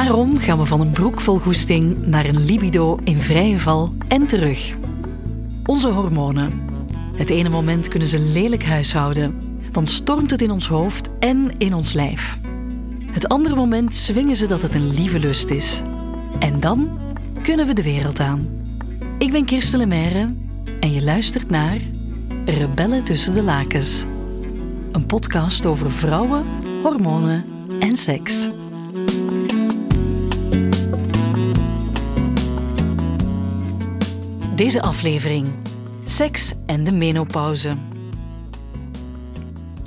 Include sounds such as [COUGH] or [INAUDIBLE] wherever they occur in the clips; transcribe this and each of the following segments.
Waarom gaan we van een broek vol goesting naar een libido in vrije val en terug? Onze hormonen. Het ene moment kunnen ze lelijk huishouden, dan stormt het in ons hoofd en in ons lijf. Het andere moment zwingen ze dat het een lieve lust is. En dan kunnen we de wereld aan. Ik ben Kirsten Lemaire en je luistert naar Rebellen tussen de lakens. Een podcast over vrouwen, hormonen en seks. Deze aflevering: Seks en de menopauze.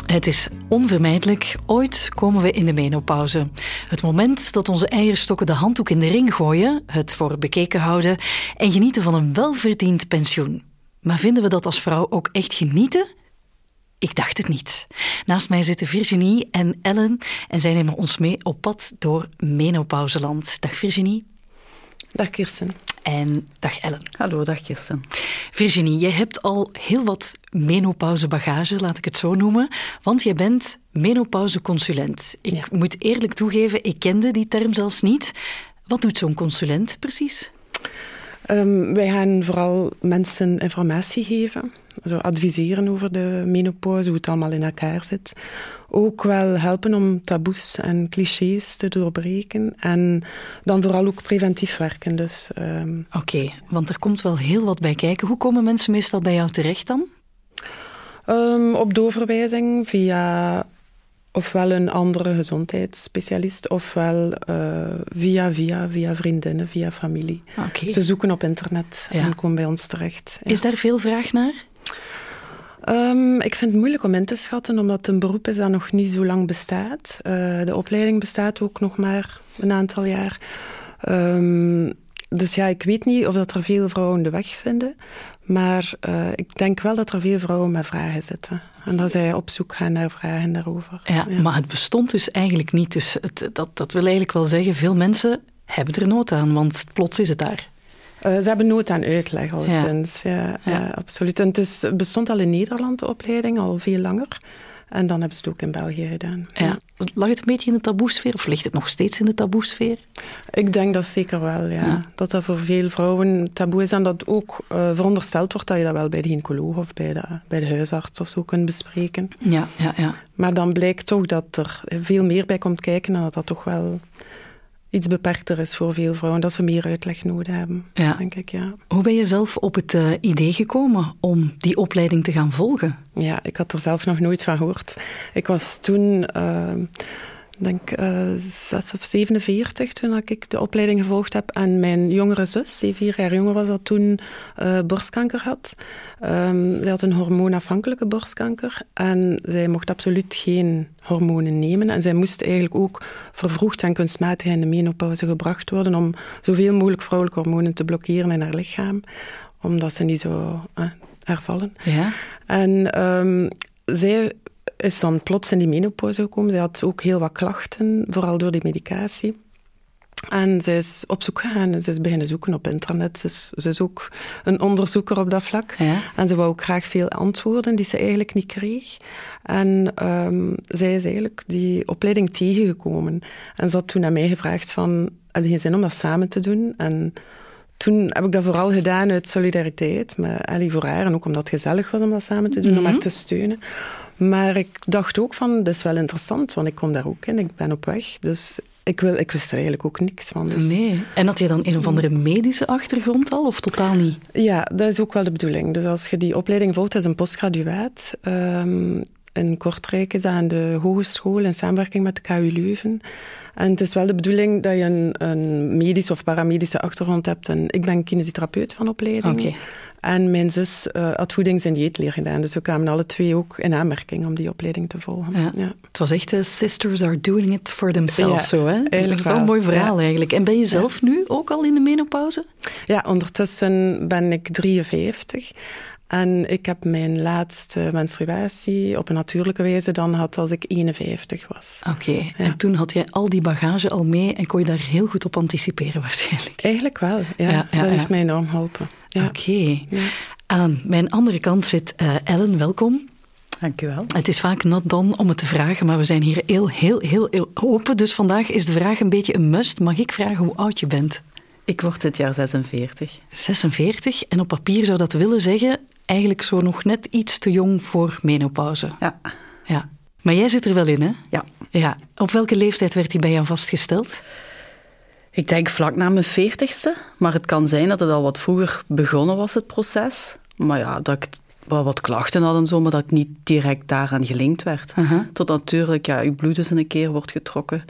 Het is onvermijdelijk. Ooit komen we in de menopauze. Het moment dat onze eierstokken de handdoek in de ring gooien, het voor bekeken houden en genieten van een welverdiend pensioen. Maar vinden we dat als vrouw ook echt genieten? Ik dacht het niet. Naast mij zitten Virginie en Ellen en zij nemen ons mee op pad door menopauzeland. Dag Virginie. Dag Kirsten. En dag Ellen. Hallo, dag Kirsten. Virginie, jij hebt al heel wat menopauzebagage, laat ik het zo noemen, want jij bent menopauzeconsulent. Ik moet eerlijk toegeven, ik kende die term zelfs niet. Wat doet zo'n consulent precies? Um, wij gaan vooral mensen informatie geven, zo adviseren over de menopauze, hoe het allemaal in elkaar zit. Ook wel helpen om taboes en clichés te doorbreken en dan vooral ook preventief werken. Dus, um... Oké, want er komt wel heel wat bij kijken. Hoe komen mensen meestal bij jou terecht dan? Um, op doorverwijzing via ofwel een andere gezondheidsspecialist, ofwel uh, via, via, via vriendinnen, via familie. Okay. Ze zoeken op internet en komen bij ons terecht. Ja. Is daar veel vraag naar? Um, ik vind het moeilijk om in te schatten, omdat het een beroep is dat nog niet zo lang bestaat. Uh, de opleiding bestaat ook nog maar een aantal jaar. Um, dus ja, ik weet niet of dat er veel vrouwen de weg vinden. Maar uh, ik denk wel dat er veel vrouwen met vragen zitten. En dat zij op zoek gaan naar vragen daarover. Ja, maar het bestond dus eigenlijk niet. Dus het, dat, dat wil eigenlijk wel zeggen, veel mensen hebben er nood aan, want plots is het daar. Uh, ze hebben nood aan uitleg al sinds. Ja, ja. absoluut. En het is, bestond al in Nederland, de opleiding, al veel langer. En dan hebben ze het ook in België gedaan. Ja. Lag het een beetje in de taboesfeer of ligt het nog steeds in de taboesfeer? Ik denk dat zeker wel, ja. Dat dat voor veel vrouwen taboe is en dat ook uh, verondersteld wordt dat je dat wel bij de gynaecoloog of bij de, bij de huisarts of zo kunt bespreken. Ja, ja, ja. Maar dan blijkt toch dat er veel meer bij komt kijken en dat dat toch wel iets beperkter is voor veel vrouwen, dat ze meer uitleg nodig hebben, ja. denk ik. Ja. Hoe ben je zelf op het uh, idee gekomen om die opleiding te gaan volgen? Ja, ik had er zelf nog nooit van gehoord. Ik was toen... Uh, denk uh, 6 of 47 toen ik de opleiding gevolgd heb. En mijn jongere zus, die vier jaar jonger was, dat toen uh, borstkanker had. Um, zij had een hormoonafhankelijke borstkanker en zij mocht absoluut geen hormonen nemen. En zij moest eigenlijk ook vervroegd en kunstmatig in de menopauze gebracht worden om zoveel mogelijk vrouwelijke hormonen te blokkeren in haar lichaam, omdat ze niet zo uh, hervallen. Ja. En um, zij is dan plots in die menopauze gekomen. Zij had ook heel wat klachten, vooral door die medicatie. En zij is op zoek gegaan en ze is beginnen zoeken op internet. Ze is, ze is ook een onderzoeker op dat vlak. Ja. En ze wou ook graag veel antwoorden die ze eigenlijk niet kreeg. En um, zij is eigenlijk die opleiding tegengekomen. En ze had toen aan mij gevraagd van, heb je geen zin om dat samen te doen? En toen heb ik dat vooral gedaan uit solidariteit met Ellie voor haar. En ook omdat het gezellig was om dat samen te doen, mm -hmm. om haar te steunen. Maar ik dacht ook van, dat is wel interessant, want ik kom daar ook in, ik ben op weg. Dus ik, wil, ik wist er eigenlijk ook niks van. Dus... Nee. En had je dan een of andere medische achtergrond al, of totaal niet? Ja, dat is ook wel de bedoeling. Dus als je die opleiding volgt, is een postgraduaat. Um, in Kortrijk is dat aan de hogeschool in samenwerking met de KU Leuven. En het is wel de bedoeling dat je een, een medische of paramedische achtergrond hebt. En ik ben kinesitherapeut van opleiding. Okay. En mijn zus uh, had voedings- en dieetleer gedaan. Dus we kwamen alle twee ook in aanmerking om die opleiding te volgen. Ja. ja. Het was echt, uh, sisters are doing it for themselves. Ja, zo, hè? Dat is wel een mooi verhaal eigenlijk. En ben je zelf nu ook al in de menopauze? Ja, ondertussen ben ik 53. En ik heb mijn laatste menstruatie op een natuurlijke wijze dan gehad als ik 51 was. Oké, okay. ja. en toen had jij al die bagage al mee en kon je daar heel goed op anticiperen waarschijnlijk. Eigenlijk wel, ja. ja, ja dat heeft mij enorm geholpen. Oké. Okay. Aan mijn andere kant zit uh, Ellen, welkom. Dank u wel. Het is vaak not done om het te vragen, maar we zijn hier heel, heel, heel, heel open. Dus vandaag is de vraag een beetje een must. Mag ik vragen hoe oud je bent? Ik word dit jaar 46. 46. En op papier zou dat willen zeggen, eigenlijk zo nog net iets te jong voor menopauze. Ja. Ja. Maar jij zit er wel in, hè? Ja. Ja. Op welke leeftijd werd die bij jou vastgesteld? Ik denk vlak na mijn veertigste. Maar het kan zijn dat het al wat vroeger begonnen was, het proces. Maar ja, dat ik wel wat klachten had en zo, maar dat het niet direct daaraan gelinkt werd. Tot natuurlijk, ja, je bloed eens een keer wordt getrokken.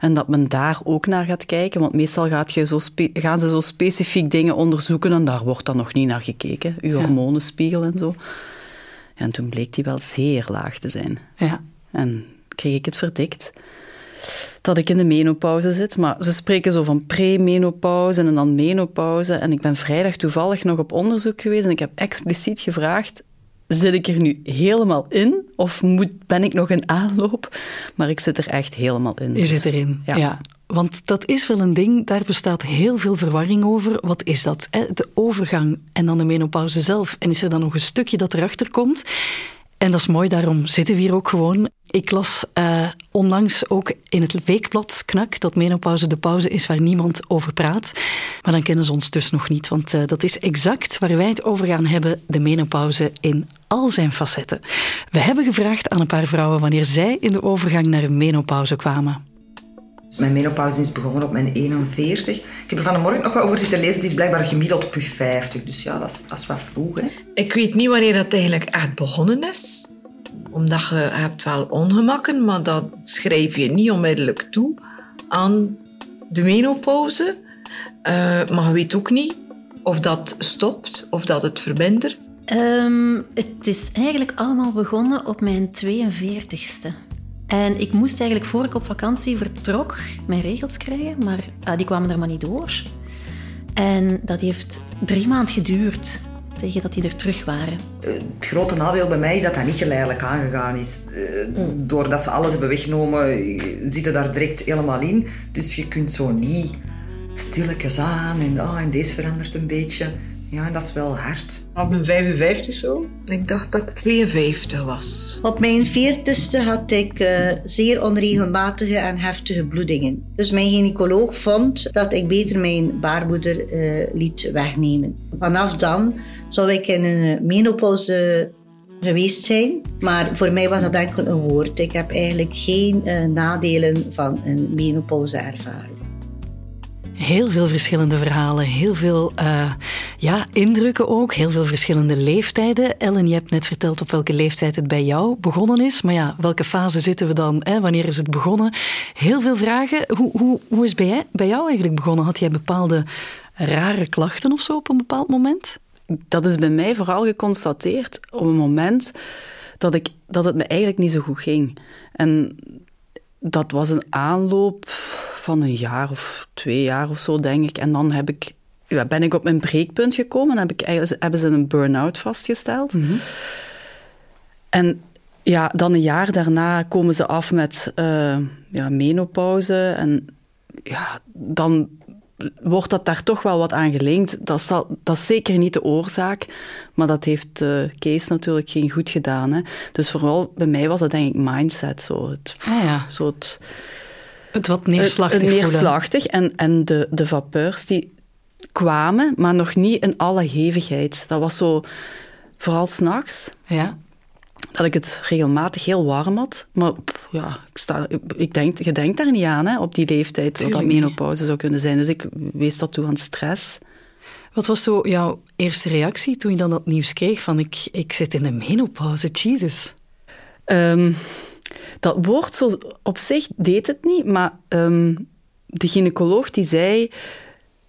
En dat men daar ook naar gaat kijken, want meestal gaat je zo gaan ze zo specifiek dingen onderzoeken en daar wordt dan nog niet naar gekeken. Uw hormonenspiegel en zo. En toen bleek die wel zeer laag te zijn. Ja. En kreeg ik het verdikt dat ik in de menopauze zit. Maar ze spreken zo van pre-menopauze en dan menopauze. En ik ben vrijdag toevallig nog op onderzoek geweest en ik heb expliciet gevraagd... Zit ik er nu helemaal in of moet, ben ik nog in aanloop? Maar ik zit er echt helemaal in. Je Dus, zit erin, ja. ja. Want dat is wel een ding, daar bestaat heel veel verwarring over. Wat is dat? Hè? De overgang en dan de menopauze zelf. En is er dan nog een stukje dat erachter komt? En dat is mooi, daarom zitten we hier ook gewoon. Ik las uh, onlangs ook in het weekblad Knak dat menopauze de pauze is waar niemand over praat. Maar dan kennen ze ons dus nog niet, want uh, dat is exact waar wij het over gaan hebben, de menopauze in al zijn facetten. We hebben gevraagd aan een paar vrouwen wanneer zij in de overgang naar een menopauze kwamen. Mijn menopauze is begonnen op mijn 41. Ik heb er vanmorgen nog wel over zitten lezen. Het is blijkbaar gemiddeld op je 50. Dus ja, dat is, dat is wat vroeg. Hè? Ik weet niet wanneer dat eigenlijk echt begonnen is. Omdat je hebt wel ongemakken, maar dat schrijf je niet onmiddellijk toe aan de menopauze. Uh, maar je weet ook niet of dat stopt of dat het vermindert. Um, het is eigenlijk allemaal begonnen op mijn 42ste. En ik moest eigenlijk voor ik op vakantie vertrok mijn regels krijgen, maar uh, die kwamen er maar niet door. En dat heeft drie maanden geduurd tegen dat die er terug waren. Het grote nadeel bij mij is dat dat niet geleidelijk aangegaan is. Uh, mm. Doordat ze alles hebben weggenomen, zit je daar direct helemaal in. Dus je kunt zo niet stilletjes aan en, ah, en deze verandert een beetje. Ja, en dat is wel hard. Op mijn 55 zo. Ik dacht dat ik 52 was. Op mijn 40ste had ik uh, zeer onregelmatige en heftige bloedingen. Dus mijn gynaecoloog vond dat ik beter mijn baarmoeder uh, liet wegnemen. Vanaf dan zou ik in een menopauze geweest zijn. Maar voor mij was dat enkel een woord. Ik heb eigenlijk geen uh, nadelen van een menopauze ervaren. Heel veel verschillende verhalen, heel veel uh, ja, indrukken ook, heel veel verschillende leeftijden. Ellen, je hebt net verteld op welke leeftijd het bij jou begonnen is. Maar ja, welke fase zitten we dan? Hè? Wanneer is het begonnen? Heel veel vragen. Hoe, hoe, hoe is het bij jou eigenlijk begonnen? Had jij bepaalde rare klachten of zo op een bepaald moment? Dat is bij mij vooral geconstateerd op een moment dat, ik, dat het me eigenlijk niet zo goed ging. En dat was een aanloop van een jaar of twee jaar of zo, denk ik. En dan heb ik, ja, ben ik op mijn breekpunt gekomen en heb ik hebben ze een burn-out vastgesteld. Mhm. Mm -hmm. En ja, dan een jaar daarna komen ze af met uh, ja, menopauze. En ja, dan wordt dat daar toch wel wat aan gelinkt. Dat, zal, dat is zeker niet de oorzaak, maar dat heeft uh, Kees natuurlijk geen goed gedaan. Hè. Dus vooral bij mij was dat denk ik mindset. Zo het, ah, ja. zo het, het wat neerslachtig het, het neerslachtig en, en de, de vapeurs die kwamen, maar nog niet in alle hevigheid. Dat was zo, vooral s'nachts. Ja. Dat ik het regelmatig heel warm had. Maar ja, ik, sta, ik denk, je denkt daar niet aan hè, op die leeftijd Tuurlijk dat dat menopauze zou kunnen zijn. Dus ik wees dat toe aan stress. Wat was zo jouw eerste reactie toen je dan dat nieuws kreeg van ik, ik zit in de menopauze, Jesus? Um, dat woord zo op zich deed het niet, maar um, de gynaecoloog die zei...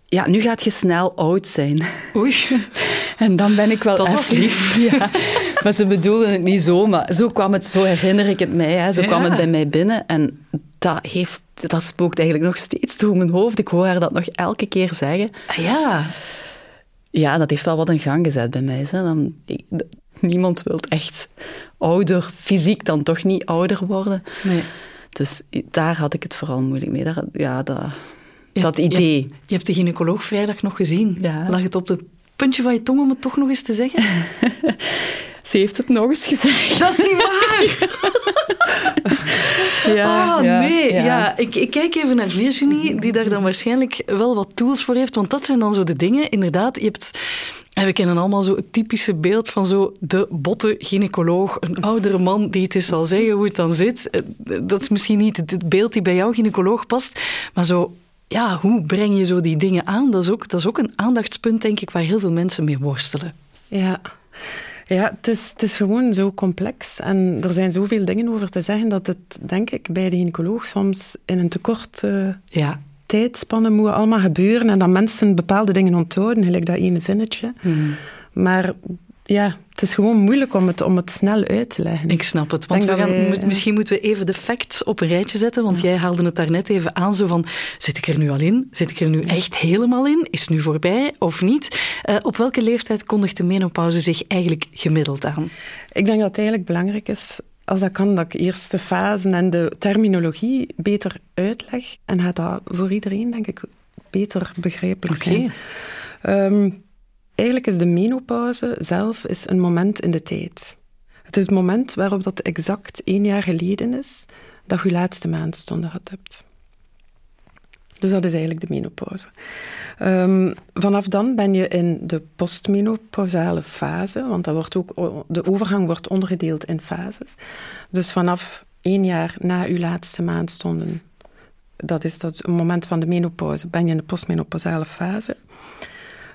Ja, nu gaat je snel oud zijn. Oei. [LAUGHS] En dan ben ik wel Dat was lief. [LAUGHS] Ja, maar ze bedoelden het niet zo, maar zo kwam het, zo herinner ik het mij, hè, zo Ja. kwam het bij mij binnen. En dat, heeft, dat spookt eigenlijk nog steeds door mijn hoofd. Ik hoor haar dat nog elke keer zeggen. Ah, ja, Ja, dat heeft wel wat in gang gezet bij mij. Hè. Dan, ik- niemand wil echt ouder, fysiek dan toch niet ouder worden. nee. Dus daar had ik het vooral moeilijk mee. Daar, ja, dat, Je- dat idee. Je hebt de gynaecoloog vrijdag nog gezien. Ja. Lag het op het puntje van je tong om het toch nog eens te zeggen? [LAUGHS] Ze heeft het nog eens gezegd. Dat is niet waar! [LAUGHS] ja, oh, ja, nee. Ja. ja. Ik, ik kijk even naar Virginie, die daar dan waarschijnlijk wel wat tools voor heeft. Want dat zijn dan zo de dingen, inderdaad. Je hebt... En we kennen allemaal zo het typische beeld van zo de botte gynaecoloog, een oudere man die het eens zal zeggen hoe het dan zit. Eh, Dat is misschien niet het beeld die bij jouw gynaecoloog past, maar zo, ja, hoe breng je zo die dingen aan? Dat is ook, dat is ook een aandachtspunt, denk ik, waar heel veel mensen mee worstelen. Ja. Ja, het is, het is gewoon zo complex en er zijn zoveel dingen over te zeggen dat het, denk ik, bij de gynaecoloog soms in een tekort uh, ja. tijdspanne moet allemaal gebeuren en dat mensen bepaalde dingen onthouden, gelijk dat ene zinnetje. Hmm. Maar ja, het is gewoon moeilijk om het, om het snel uit te leggen. Ik snap het. Want we gaan, wij, moet, misschien moeten we even de facts op een rijtje zetten. Want ja. jij haalde het daarnet even aan. Zo van, zit ik er nu al in? Zit ik er nu echt helemaal in? Is het nu voorbij of niet? Uh, op welke leeftijd kondigt de menopauze zich eigenlijk gemiddeld aan? Ik denk dat het eigenlijk belangrijk is als dat kan, dat ik eerst de fasen en de terminologie beter uitleg. En gaat dat voor iedereen, denk ik, beter begrijpelijk okay. zijn. Um, Eigenlijk is de menopauze zelf is een moment in de tijd. Het is het moment waarop dat exact één jaar geleden is dat je laatste maandstonden gehad hebt. Dus dat is eigenlijk de menopauze. Um, vanaf dan ben je in de postmenopausale fase, want dat wordt ook, de overgang wordt ondergedeeld in fases. Dus vanaf één jaar na je laatste maandstonden, dat is dat moment van de menopauze, ben je in de postmenopausale fase.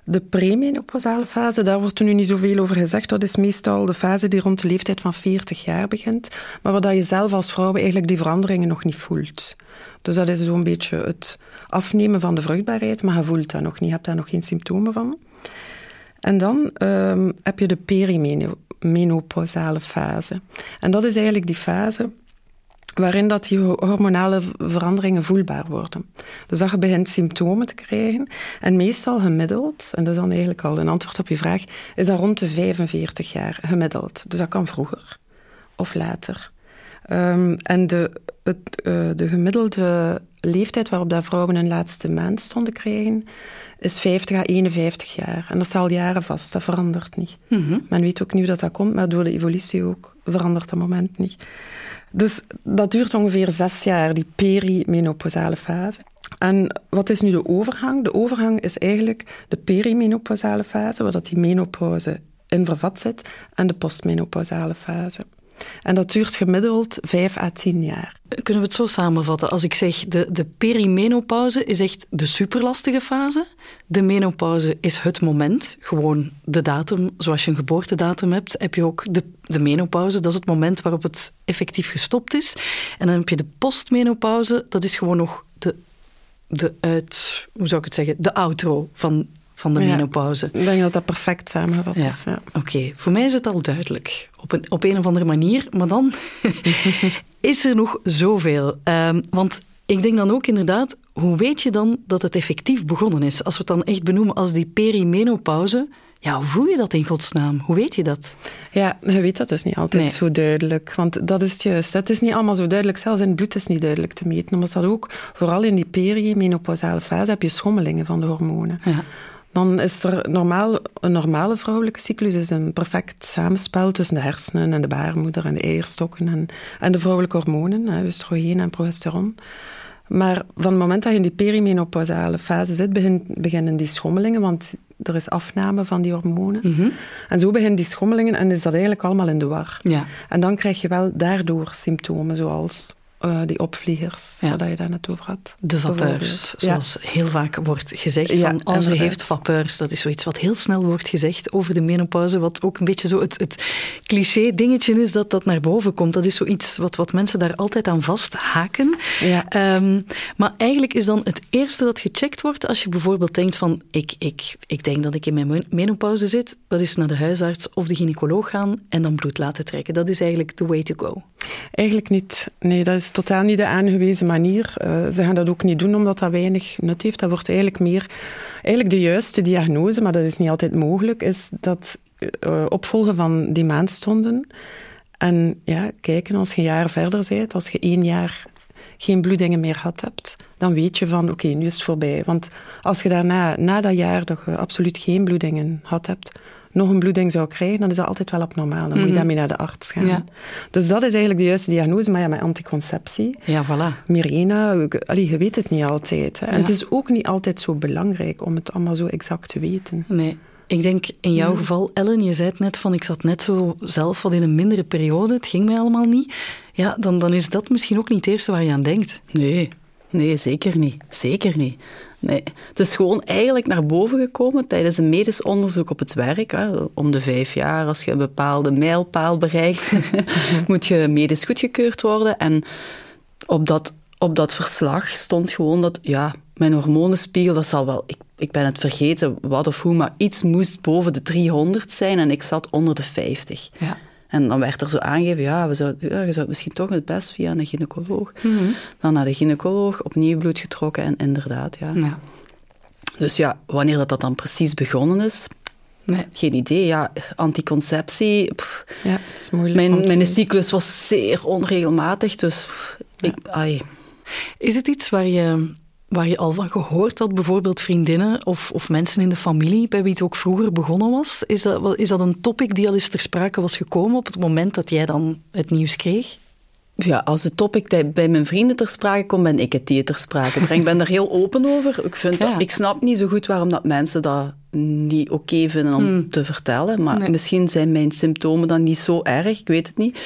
De premenopausale fase, daar wordt er nu niet zoveel over gezegd. Dat is meestal de fase die rond de leeftijd van 40 jaar begint, maar waar je zelf als vrouw eigenlijk die veranderingen nog niet voelt. Dus dat is zo'n beetje het afnemen van de vruchtbaarheid, maar je voelt dat nog niet, je hebt daar nog geen symptomen van. En dan um, heb je de perimenopausale fase. En dat is eigenlijk die fase waarin dat die hormonale veranderingen voelbaar worden. Dus dat je begint symptomen te krijgen. En meestal gemiddeld, en dat is dan eigenlijk al een antwoord op je vraag, is dat rond de 45 jaar gemiddeld. Dus dat kan vroeger of later. Um, en de, het, uh, de gemiddelde leeftijd waarop dat vrouwen hun laatste maandstonden krijgen, is 50 à 51 jaar. En dat is al jaren vast, dat verandert niet. Mhm. Mm -hmm. Men weet ook niet dat dat komt, maar door de evolutie ook verandert dat moment niet. Dus dat duurt ongeveer zes jaar, die perimenopausale fase. En wat is nu de overgang? De overgang is eigenlijk de perimenopausale fase, waar dat die menopauze in vervat zit, en de postmenopausale fase. En dat duurt gemiddeld 5 à 10 jaar. Kunnen we het zo samenvatten? Als ik zeg de, de perimenopauze is echt de superlastige fase. De menopauze is het moment, gewoon de datum. Zoals je een geboortedatum hebt, heb je ook de, de menopauze. Dat is het moment waarop het effectief gestopt is. En dan heb je de postmenopauze, dat is gewoon nog de, de uit, hoe zou ik het zeggen, de outro van van de ja, menopauze. Ik denk dat dat perfect samengevat ja. is. Ja. Oké, okay. voor mij is het al duidelijk. Op een, op een of andere manier. Maar dan [LAUGHS] is er nog zoveel. Um, want ik denk dan ook inderdaad, hoe weet je dan dat het effectief begonnen is? Als we het dan echt benoemen als die perimenopauze... Ja, hoe voel je dat in godsnaam? Hoe weet je dat? Ja, je weet dat dus niet altijd nee. zo duidelijk. Want dat is juist. Het is niet allemaal zo duidelijk. Zelfs in het bloed is niet duidelijk te meten. Omdat dat ook, vooral in die perimenopausale fase, heb je schommelingen van de hormonen. Ja. Dan is er normaal, een normale vrouwelijke cyclus is een perfect samenspel tussen de hersenen en de baarmoeder en de eierstokken en, en de vrouwelijke hormonen, hè, oestrogeen en progesteron. Maar van het moment dat je in die perimenopausale fase zit, begin, beginnen die schommelingen, want er is afname van die hormonen. Mm -hmm. En zo beginnen die schommelingen en is dat eigenlijk allemaal in de war. Ja. En dan krijg je wel daardoor symptomen zoals uh, die opvliegers, ja. waar je daar over had. De vapeurs, zoals ja. heel vaak wordt gezegd. Ja, van, oh, ze heeft vapeurs. Dat is zoiets wat heel snel wordt gezegd over de menopauze, wat ook een beetje zo het, het cliché dingetje is dat dat naar boven komt. Dat is zoiets wat, wat mensen daar altijd aan vasthaken. Ja. Um, maar eigenlijk is dan het eerste dat gecheckt wordt als je bijvoorbeeld denkt van ik, ik, ik denk dat ik in mijn menopauze zit, dat is naar de huisarts of de gynaecoloog gaan en dan bloed laten trekken. Dat is eigenlijk the way to go. Eigenlijk niet. Nee, dat is totaal niet de aangewezen manier. Uh, ze gaan dat ook niet doen omdat dat weinig nut heeft. Dat wordt eigenlijk meer... Eigenlijk de juiste diagnose, maar dat is niet altijd mogelijk, is dat uh, opvolgen van die maandstonden en ja, kijken als je een jaar verder bent, als je één jaar geen bloedingen meer gehad hebt, dan weet je van oké, nu is het voorbij. Want als je daarna, na dat jaar, dat je absoluut geen bloedingen gehad hebt, nog een bloeding zou krijgen, dan is dat altijd wel abnormaal. Dan moet je Mhm. daarmee naar de arts gaan. Ja. Dus dat is eigenlijk de juiste diagnose, maar ja, met anticonceptie. Ja, voilà. Mirena, ik- allee, je weet het niet altijd. Hè. En Ja. het is ook niet altijd zo belangrijk om het allemaal zo exact te weten. Nee. Ik denk in jouw geval, Ellen, je zei het net van ik zat net zo zelf wat in een mindere periode, het ging mij allemaal niet. Ja, dan, dan is dat misschien ook niet het eerste waar je aan denkt. Nee, nee, zeker niet. Zeker niet. Nee. Het is gewoon eigenlijk naar boven gekomen tijdens een medisch onderzoek op het werk. Hè. Om de vijf jaar, als je een bepaalde mijlpaal bereikt, [LAUGHS] moet je medisch goedgekeurd worden. En op dat, op dat verslag stond gewoon dat, ja, mijn hormonenspiegel, dat zal wel, ik, ik ben het vergeten wat of hoe, maar iets moest boven de 300 zijn en ik zat onder de 50. Ja. En dan werd er zo aangegeven, ja, we zouden, ja, je zou misschien toch het best via een gynaecoloog. Mhm. Dan naar de gynaecoloog, opnieuw bloed getrokken en inderdaad, ja. Ja. Dus ja, wanneer dat, dat dan precies begonnen is, Nee. geen idee. Ja, anticonceptie, pff, Ja, is moeilijk. mijn, mijn cyclus was zeer onregelmatig, dus ik, ai, Is het iets waar je, waar je al van gehoord had, bijvoorbeeld vriendinnen of, of mensen in de familie bij wie het ook vroeger begonnen was? Is dat, is dat een topic die al eens ter sprake was gekomen op het moment dat jij dan het nieuws kreeg? ja, als het topic bij mijn vrienden ter sprake komt, ben ik het die ter sprake brengt. Ik ben daar heel open over. Ik, vind Ja. dat, ik snap niet zo goed waarom dat mensen dat niet oké vinden om te vertellen. Maar Nee. misschien zijn mijn symptomen dan niet zo erg, ik weet het niet.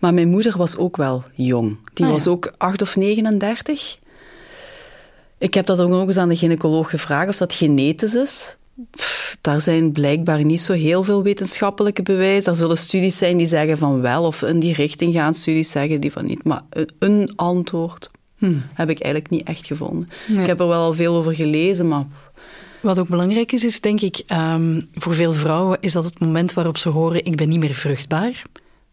Maar mijn moeder was ook wel jong. Die Ah, was ja. ook 8 of 39. Ik heb dat ook nog eens aan de gynaecoloog gevraagd of dat genetisch is. Pff, daar zijn blijkbaar niet zo heel veel wetenschappelijke bewijzen. Er zullen studies zijn die zeggen van wel, of in die richting gaan studies zeggen die van niet. Maar een- antwoord heb ik eigenlijk niet echt gevonden. Nee. Ik heb er wel al veel over gelezen, maar Wat ook belangrijk is, is denk ik, ehm, voor veel vrouwen is dat het moment waarop ze horen, ik ben niet meer vruchtbaar.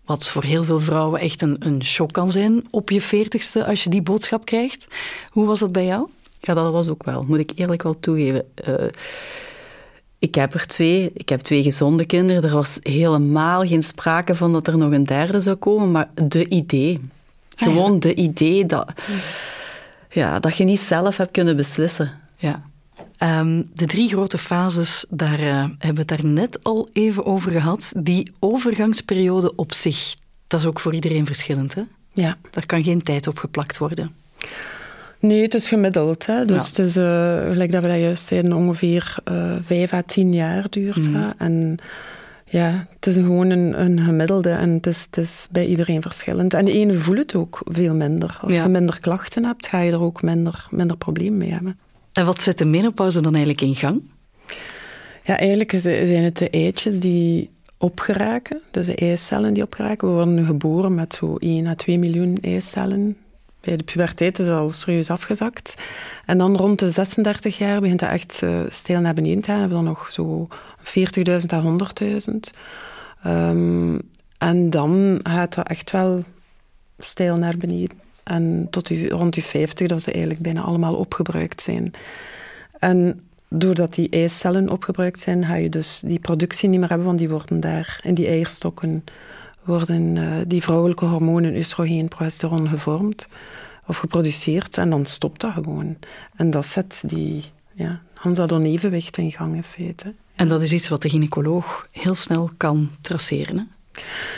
Wat voor heel veel vrouwen echt een, een shock kan zijn op je veertigste als je die boodschap krijgt. Hoe was dat bij jou? Ja, dat was ook wel, moet ik eerlijk wel toegeven. Eh, ik heb er twee, ik heb twee gezonde kinderen. Er was helemaal geen sprake van dat er nog een derde zou komen, maar de idee. Ah, ja. Gewoon de idee dat, ja, dat je niet zelf hebt kunnen beslissen. Ja. Ehm, de drie grote fases, daar eh, hebben we het daar net al even over gehad. Die overgangsperiode op zich, dat is ook voor iedereen verschillend. Hè? Ja. Daar kan geen tijd op geplakt worden. Nee, het is gemiddeld. Hè? Dus Ja. het is, eh, gelijk dat we dat juist zeiden, ongeveer eh vijf à tien jaar duurt. Mhm. hè. En ja, het is gewoon een, een gemiddelde en het is, het is bij iedereen verschillend. En de ene voelt het ook veel minder. Als Ja. je minder klachten hebt, ga je er ook minder, minder probleem mee hebben. En wat zet de menopauze dan eigenlijk in gang? Ja, eigenlijk zijn het de eitjes die opgeraken, dus de eicellen die opgeraken. We worden nu geboren met zo 1 à 2 miljoen eicellen. Bij de puberteit is al serieus afgezakt. En dan rond de 36 jaar begint dat echt uh, naar beneden te gaan. We hebben dan nog zo 40.000 à 100.000. Um, en dan gaat dat echt wel stijl naar beneden. En tot u, rond uw 50, dat ze eigenlijk bijna allemaal opgebruikt zijn. En doordat die eicellen opgebruikt zijn, ga je dus die productie niet meer hebben, want die worden daar in die eierstokken worden uh, die vrouwelijke hormonen, oestrogeen, progesteron, gevormd of geproduceerd en dan stopt dat gewoon. En dat zet die ja, Hansa evenwicht in gang in feite. En dat is iets wat de gynaecoloog heel snel kan traceren?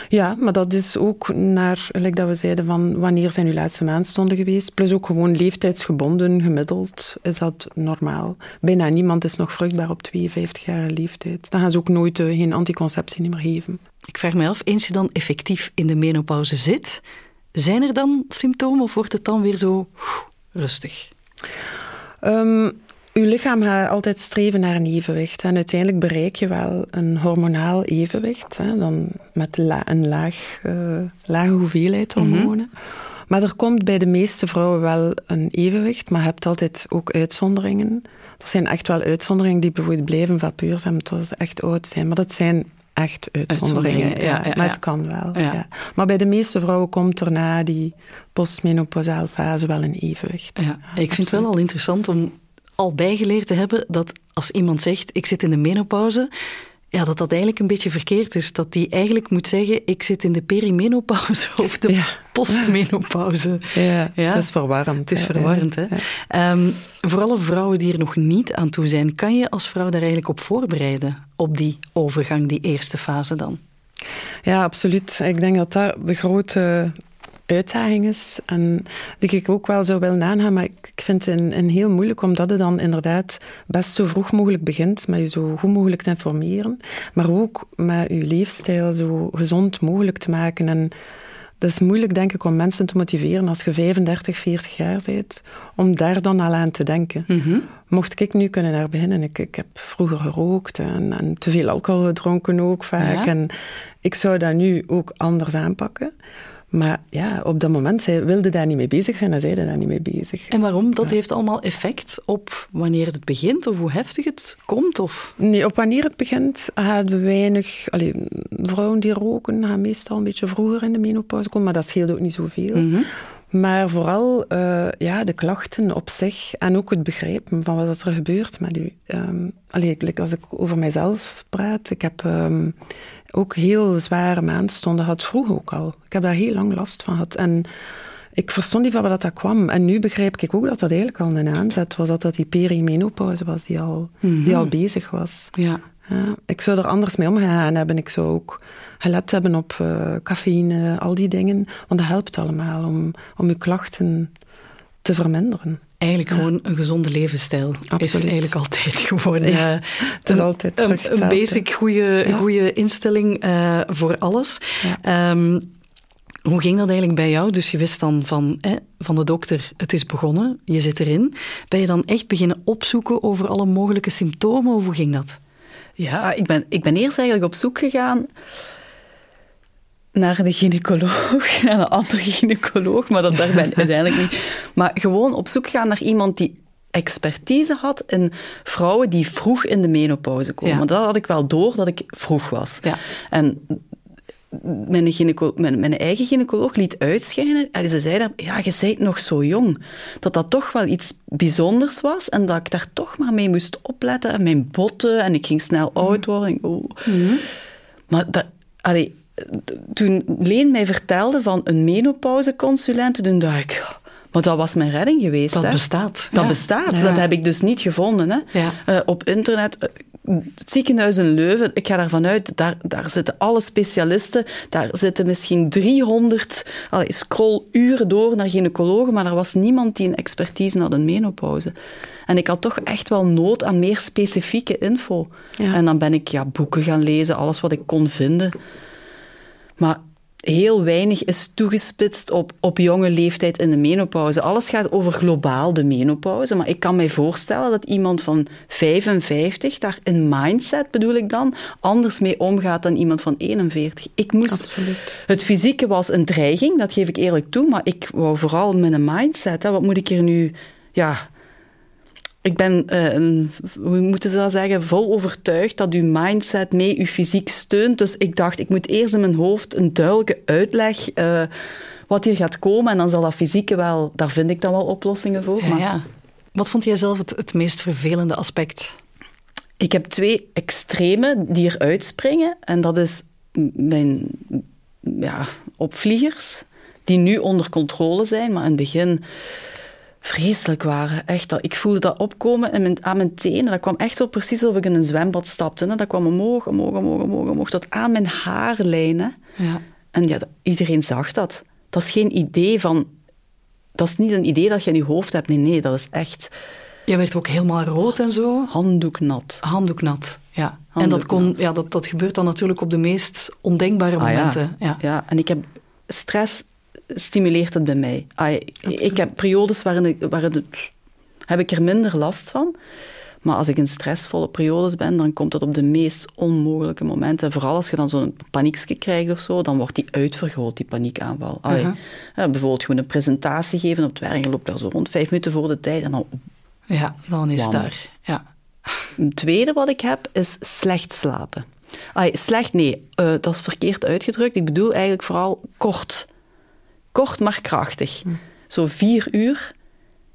Ja, maar dat is ook naar, gelijk dat we zeiden, van wanneer zijn uw laatste maandstonden geweest. Plus ook gewoon leeftijdsgebonden, gemiddeld, is dat normaal. Bijna niemand is nog vruchtbaar op 52 jaar leeftijd. Dan gaan ze ook nooit uh, geen anticonceptie meer geven. Ik vraag me af, eens je dan effectief in de menopauze zit, zijn er dan symptomen of wordt het dan weer zo rustig? Um, uw lichaam gaat altijd streven naar een evenwicht. En uiteindelijk bereik je wel een hormonaal evenwicht. Hè, dan met la een laag, uh, lage hoeveelheid hormonen. Mm -hmm. Maar er komt bij de meeste vrouwen wel een evenwicht. Maar je hebt altijd ook uitzonderingen. Er zijn echt wel uitzonderingen die bijvoorbeeld blijven zijn. Dat ze echt oud zijn. Maar dat zijn echt uitzonderingen. uitzonderingen ja, ja, maar het kan wel. Ja. Maar bij de meeste vrouwen komt er na die postmenopausale fase wel een evenwicht. Ja, ik vind het wel al interessant om al bijgeleerd te hebben dat als iemand zegt ik zit in de menopauze, ja, dat dat eigenlijk een beetje verkeerd is. Dat die eigenlijk moet zeggen, ik zit in de perimenopauze [LAUGHS] of de Ja. postmenopauze. Ja, Ja. het is verwarrend. Het is Ja, verwarrend, hè? Ehm, voor alle vrouwen die er nog niet aan toe zijn, kan je als vrouw daar eigenlijk op voorbereiden? Op die overgang, die eerste fase dan? Ja, absoluut. Ik denk dat dat de grote uitdaging is. En die ik ook wel zou willen aangaan. Maar ik vind het een, een heel moeilijk, omdat het dan inderdaad best zo vroeg mogelijk begint met je zo goed mogelijk te informeren. Maar ook met je leefstijl zo gezond mogelijk te maken. En dat is moeilijk, denk ik, om mensen te motiveren als je 35, 40 jaar bent, om daar dan al aan te denken. Mocht ik nu kunnen daar beginnen, ik, ik heb vroeger gerookt en, en te veel alcohol gedronken ook vaak. Ja. En ik zou dat nu ook anders aanpakken. Maar ja, op dat moment zij wilde daar niet mee bezig zijn en zeiden daar niet mee bezig. En waarom? Dat heeft allemaal effect op wanneer het begint of hoe heftig het komt? Of... Nee, op wanneer het begint, hadden we weinig... Allee, vrouwen die roken gaan meestal een beetje vroeger in de menopauze komen, maar dat scheelt ook niet zoveel. Maar vooral eh, ja, de klachten op zich en ook het begrijpen van wat er gebeurt met u. Allee, like als ik over mijzelf praat, ik heb ehm, ook heel zware maandstonden gehad, vroeg ook al. Ik heb daar heel lang last van gehad. En ik verstond niet van waar dat kwam. En nu begrijp ik ook dat dat eigenlijk al een aanzet was, dat dat die perimenopauze was die al, die al bezig was. Ja. Ja, ik zou er anders mee omgegaan hebben. Ik zou ook gelet hebben op eh, cafeïne, al die dingen. Want dat helpt allemaal om, om je klachten te verminderen. Eigenlijk gewoon een gezonde levensstijl is Absoluut. eigenlijk altijd [LAUGHS] gewoon... Ja, eh, het is een- altijd een, terug een basic goede, Ja. goede instelling eh, voor alles. Ehm, hoe ging dat eigenlijk bij jou? Dus je wist dan van, hè, van de dokter, het is begonnen, je zit erin. Ben je dan echt beginnen opzoeken over alle mogelijke symptomen of hoe ging dat? Ja, ik ben, ik ben eerst eigenlijk op zoek gegaan naar de gynaecoloog, [LAUGHS] naar een andere gynaecoloog, maar dat daar ben ik [LAUGHS] uiteindelijk niet. Maar gewoon op zoek gaan naar iemand die expertise had in vrouwen die vroeg in de menopauze komen. Ja. Want dat had ik wel door dat ik vroeg was. Ja. En mijn, mijn, mijn eigen gynaecoloog liet uitschijnen. En ze zei daar, ja, je bent nog zo jong. Dat dat toch wel iets bijzonders was. En dat ik daar toch maar mee moest opletten. En mijn botten. En ik ging snel oud worden. En, oh. Maar dat, allee, toen Leen mij vertelde van een menopauzeconsulent, toen dacht ik... Maar dat was mijn redding geweest. Dat hè. bestaat. Dat ja. bestaat. Ja. Dat heb ik dus niet gevonden. Hè. Ja. Eh, op internet, eh, het ziekenhuis in Leuven, ik ga daarvan uit, daar, daar zitten alle specialisten, daar zitten misschien 300, allee, scroll uren door naar gynaecologen, maar er was niemand die een expertise had in menopauze. En ik had toch echt wel nood aan meer specifieke info. En dan ben ik ja, boeken gaan lezen, alles wat ik kon vinden. Maar heel weinig is toegespitst op, op jonge leeftijd in de menopauze. Alles gaat over globaal de menopauze. Maar ik kan mij voorstellen dat iemand van 55 daar in mindset, bedoel ik dan, anders mee omgaat dan iemand van 41. Ik moest... Absoluut. Het fysieke was een dreiging, dat geef ik eerlijk toe. Maar ik wou vooral met een mindset. Hè, wat moet ik hier nu... Ja, ik ben, eh, een, hoe moeten ze dat zeggen, vol overtuigd dat uw mindset mee uw fysiek steunt. Dus ik dacht, ik moet eerst in mijn hoofd een duidelijke uitleg eh, wat hier gaat komen. En dan zal dat fysieke wel, daar vind ik dan wel oplossingen voor. Ja, maar ja. Wat vond jij zelf het, het meest vervelende aspect? Ik heb twee extremen die eruit springen. En dat is mijn ja, opvliegers, die nu onder controle zijn, maar in het begin vreselijk waren. Echt, dat, ik voelde dat opkomen in mijn, aan mijn tenen. Dat kwam echt zo precies alsof ik in een zwembad stapte. Hè. Dat kwam omhoog, omhoog, omhoog, omhoog, omhoog, tot aan mijn haarlijnen. Ja. En ja, iedereen zag dat. Dat is geen idee van... Dat is niet een idee dat je in je hoofd hebt. Nee, nee, dat is echt Je werd ook helemaal rood en zo. handdoeknat. Handdoeknat, ja. En dat, kon, ja, dat, dat gebeurt dan natuurlijk op de meest ondenkbare Ah, momenten. ja. Ja. Ja. en ik heb stress stimuleert het bij mij. Ik heb periodes waarin, ik, waarin het, heb ik er minder last van. Maar als ik in stressvolle periodes ben, dan komt dat op de meest onmogelijke momenten. Vooral als je dan zo'n paniekje krijgt of zo, dan wordt die uitvergroot, die paniekaanval. Allee, ja, bijvoorbeeld gewoon een presentatie geven op het werk, je loopt daar zo rond vijf minuten voor de tijd en dan Ja, dan is daar. Ja. Een tweede wat ik heb, is slecht slapen. Slecht, nee, eh, dat is verkeerd uitgedrukt. Ik bedoel eigenlijk vooral kort. Kort, maar krachtig. Zo vier uur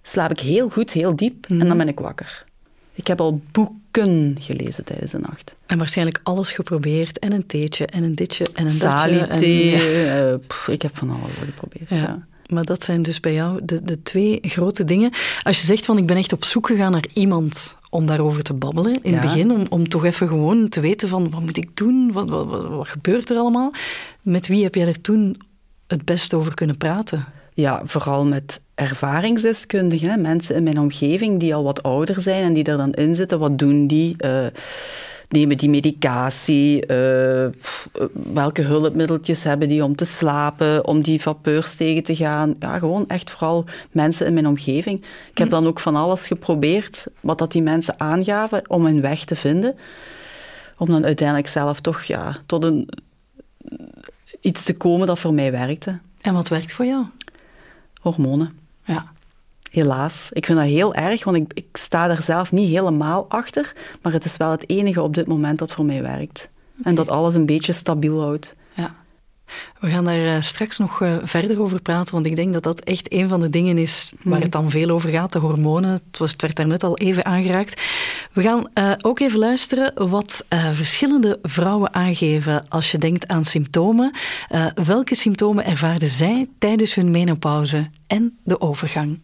slaap ik heel goed, heel diep, en dan ben ik wakker. Ik heb al boeken gelezen tijdens de nacht. En waarschijnlijk alles geprobeerd. En een theetje, en een ditje, en een Sali datje. thee, En, eh, pff, ik heb van alles geprobeerd. Ja. Ja. Maar dat zijn dus bij jou de, de twee grote dingen. Als je zegt van ik ben echt op zoek gegaan naar iemand om daarover te babbelen in het begin, om, om toch even gewoon te weten van wat moet ik doen, wat, wat, wat, wat gebeurt er allemaal. Met wie heb jij er toen het best over kunnen praten? Ja, vooral met ervaringsdeskundigen, mensen in mijn omgeving die al wat ouder zijn en die er dan in zitten. Wat doen die? Eh, nemen die medicatie? Eh, welke hulpmiddeltjes hebben die om te slapen, om die vapeurs tegen te gaan? Ja, gewoon echt vooral mensen in mijn omgeving. Ik heb dan ook van alles geprobeerd, wat dat die mensen aangaven, om hun weg te vinden. Om dan uiteindelijk zelf toch ja, tot een, iets te komen dat voor mij werkte. En wat werkt voor jou? Hormonen. Ja. Helaas. Ik vind dat heel erg, want ik, ik sta er zelf niet helemaal achter. Maar het is wel het enige op dit moment dat voor mij werkt. En dat alles een beetje stabiel houdt. We gaan daar eh, straks nog eh, verder over praten, want ik denk dat dat echt een van de dingen is waar het dan veel over gaat, de hormonen. Het, was, het werd daarnet al even aangeraakt. We gaan eh, ook even luisteren wat eh, verschillende vrouwen aangeven als je denkt aan symptomen. Eh, welke symptomen ervaarden zij tijdens hun menopauze en de overgang?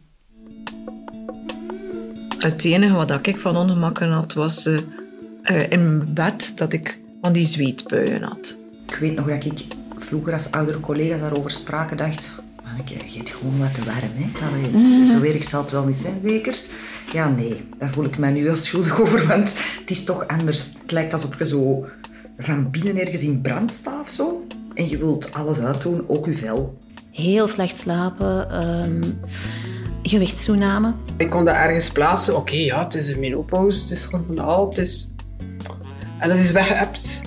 Het enige wat ik van ongemakken had, was in mijn bed dat ik van die zweetbuien had. Ik weet nog dat ik vroeger als oudere collega's daarover spraken, dacht... Manneke, je hebt gewoon wat te warm, hè? Allee, Zo erg zal het wel niet zijn, zeker? Ja, nee, daar voel ik mij nu wel schuldig [LAUGHS] over, want het is toch anders. Het lijkt alsof je zo van binnen ergens in brand staat of zo. En je wilt alles uitdoen, ook je vel. Heel slecht slapen, ehm, gewichtstoename. Ik kon dat ergens plaatsen. Oké, ja, het is een menopauze, het is hormonaal, het is... En dat is weggeëpt.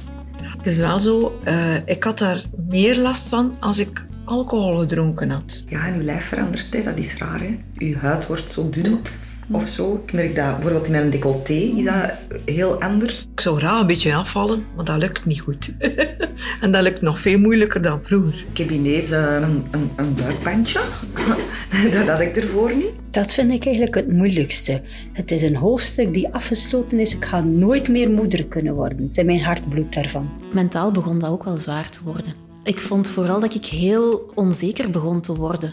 Is wel zo, eh, ik had daar meer last van als ik alcohol gedronken had. Ja, en je lijf verandert, hè. dat is raar. Hè. Je huid wordt zo dun of zo. Ik merk dat bijvoorbeeld in mijn decolleté is dat heel anders. Ik zou graag een beetje afvallen, maar dat lukt niet goed. [LAUGHS] en dat lukt nog veel moeilijker dan vroeger. Ik heb ineens eh, een, een, een buikbandje. [LAUGHS] dat had ik ervoor niet. Dat vind ik eigenlijk het moeilijkste. Het is een hoofdstuk die afgesloten is. Ik ga nooit meer moeder kunnen worden. En mijn hart bloedt daarvan. Mentaal begon dat ook wel zwaar te worden. Ik vond vooral dat ik heel onzeker begon te worden.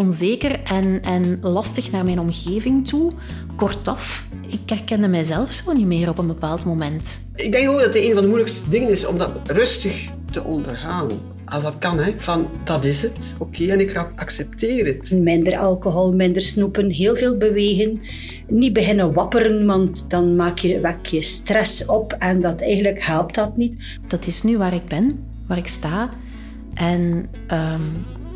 Onzeker en, en lastig naar mijn omgeving toe. Kortaf, ik herkende mijzelf zo niet meer op een bepaald moment. Ik denk ook dat het een van de moeilijkste dingen is om dat rustig te ondergaan. Als dat kan, hè. Van, dat is het. Oké, en ik accepteer het. Minder alcohol, minder snoepen, heel veel bewegen. Niet beginnen wapperen, want dan maak je, wek je stress op en dat eigenlijk helpt dat niet. Dat is nu waar ik ben, waar ik sta. En ehm,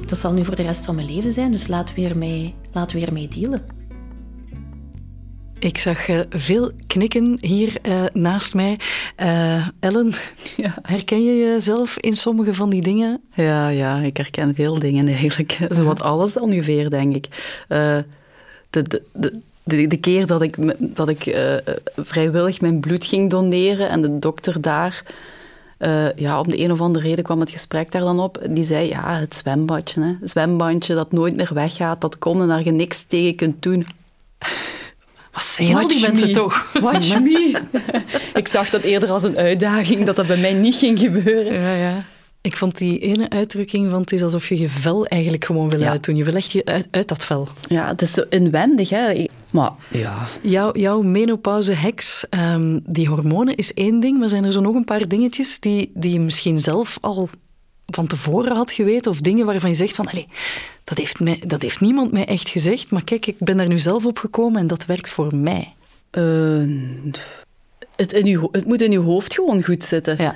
dat zal nu voor de rest van mijn leven zijn, dus laten we ermee, laten we ermee dealen. Ik zag eh, veel knikken hier eh, naast mij. Eh, Ellen, [LAUGHS] herken je jezelf in sommige van die dingen? Ja, ja, ik herken veel dingen eigenlijk. [LAUGHS] Zowat alles ongeveer, denk ik. Eh, de, de, de, de, de keer dat ik, dat ik eh, vrijwillig mijn bloed ging doneren en de dokter daar... eh, ja, om de een of andere reden kwam het gesprek daar dan op. Die zei, ja, het zwembadje, hè. Het zwembandje dat nooit meer weggaat, dat komt en daar je niks tegen kunt doen. Wat zeggen al die Watch mensen me. toch? Watch [LAUGHS] me. ik zag dat eerder als een uitdaging, dat dat bij mij niet ging gebeuren. Ja, ja. Ik vond die ene uitdrukking van het is alsof je je vel eigenlijk gewoon wil Ja. uitdoen. Je wil echt je uit, uit dat vel. Ja, het is zo inwendig, hè. Maar ja, Jouw, jouw menopauze-heks, ehm, die hormonen is één ding, maar zijn er zo nog een paar dingetjes die, die je misschien zelf al van tevoren had geweten? Of dingen waarvan je zegt van, allee, dat heeft, mij, dat heeft niemand mij echt gezegd, maar kijk, ik ben daar nu zelf op gekomen en dat werkt voor mij. Eh, het, in uw, ho- het moet in uw hoofd gewoon goed zitten. Ja.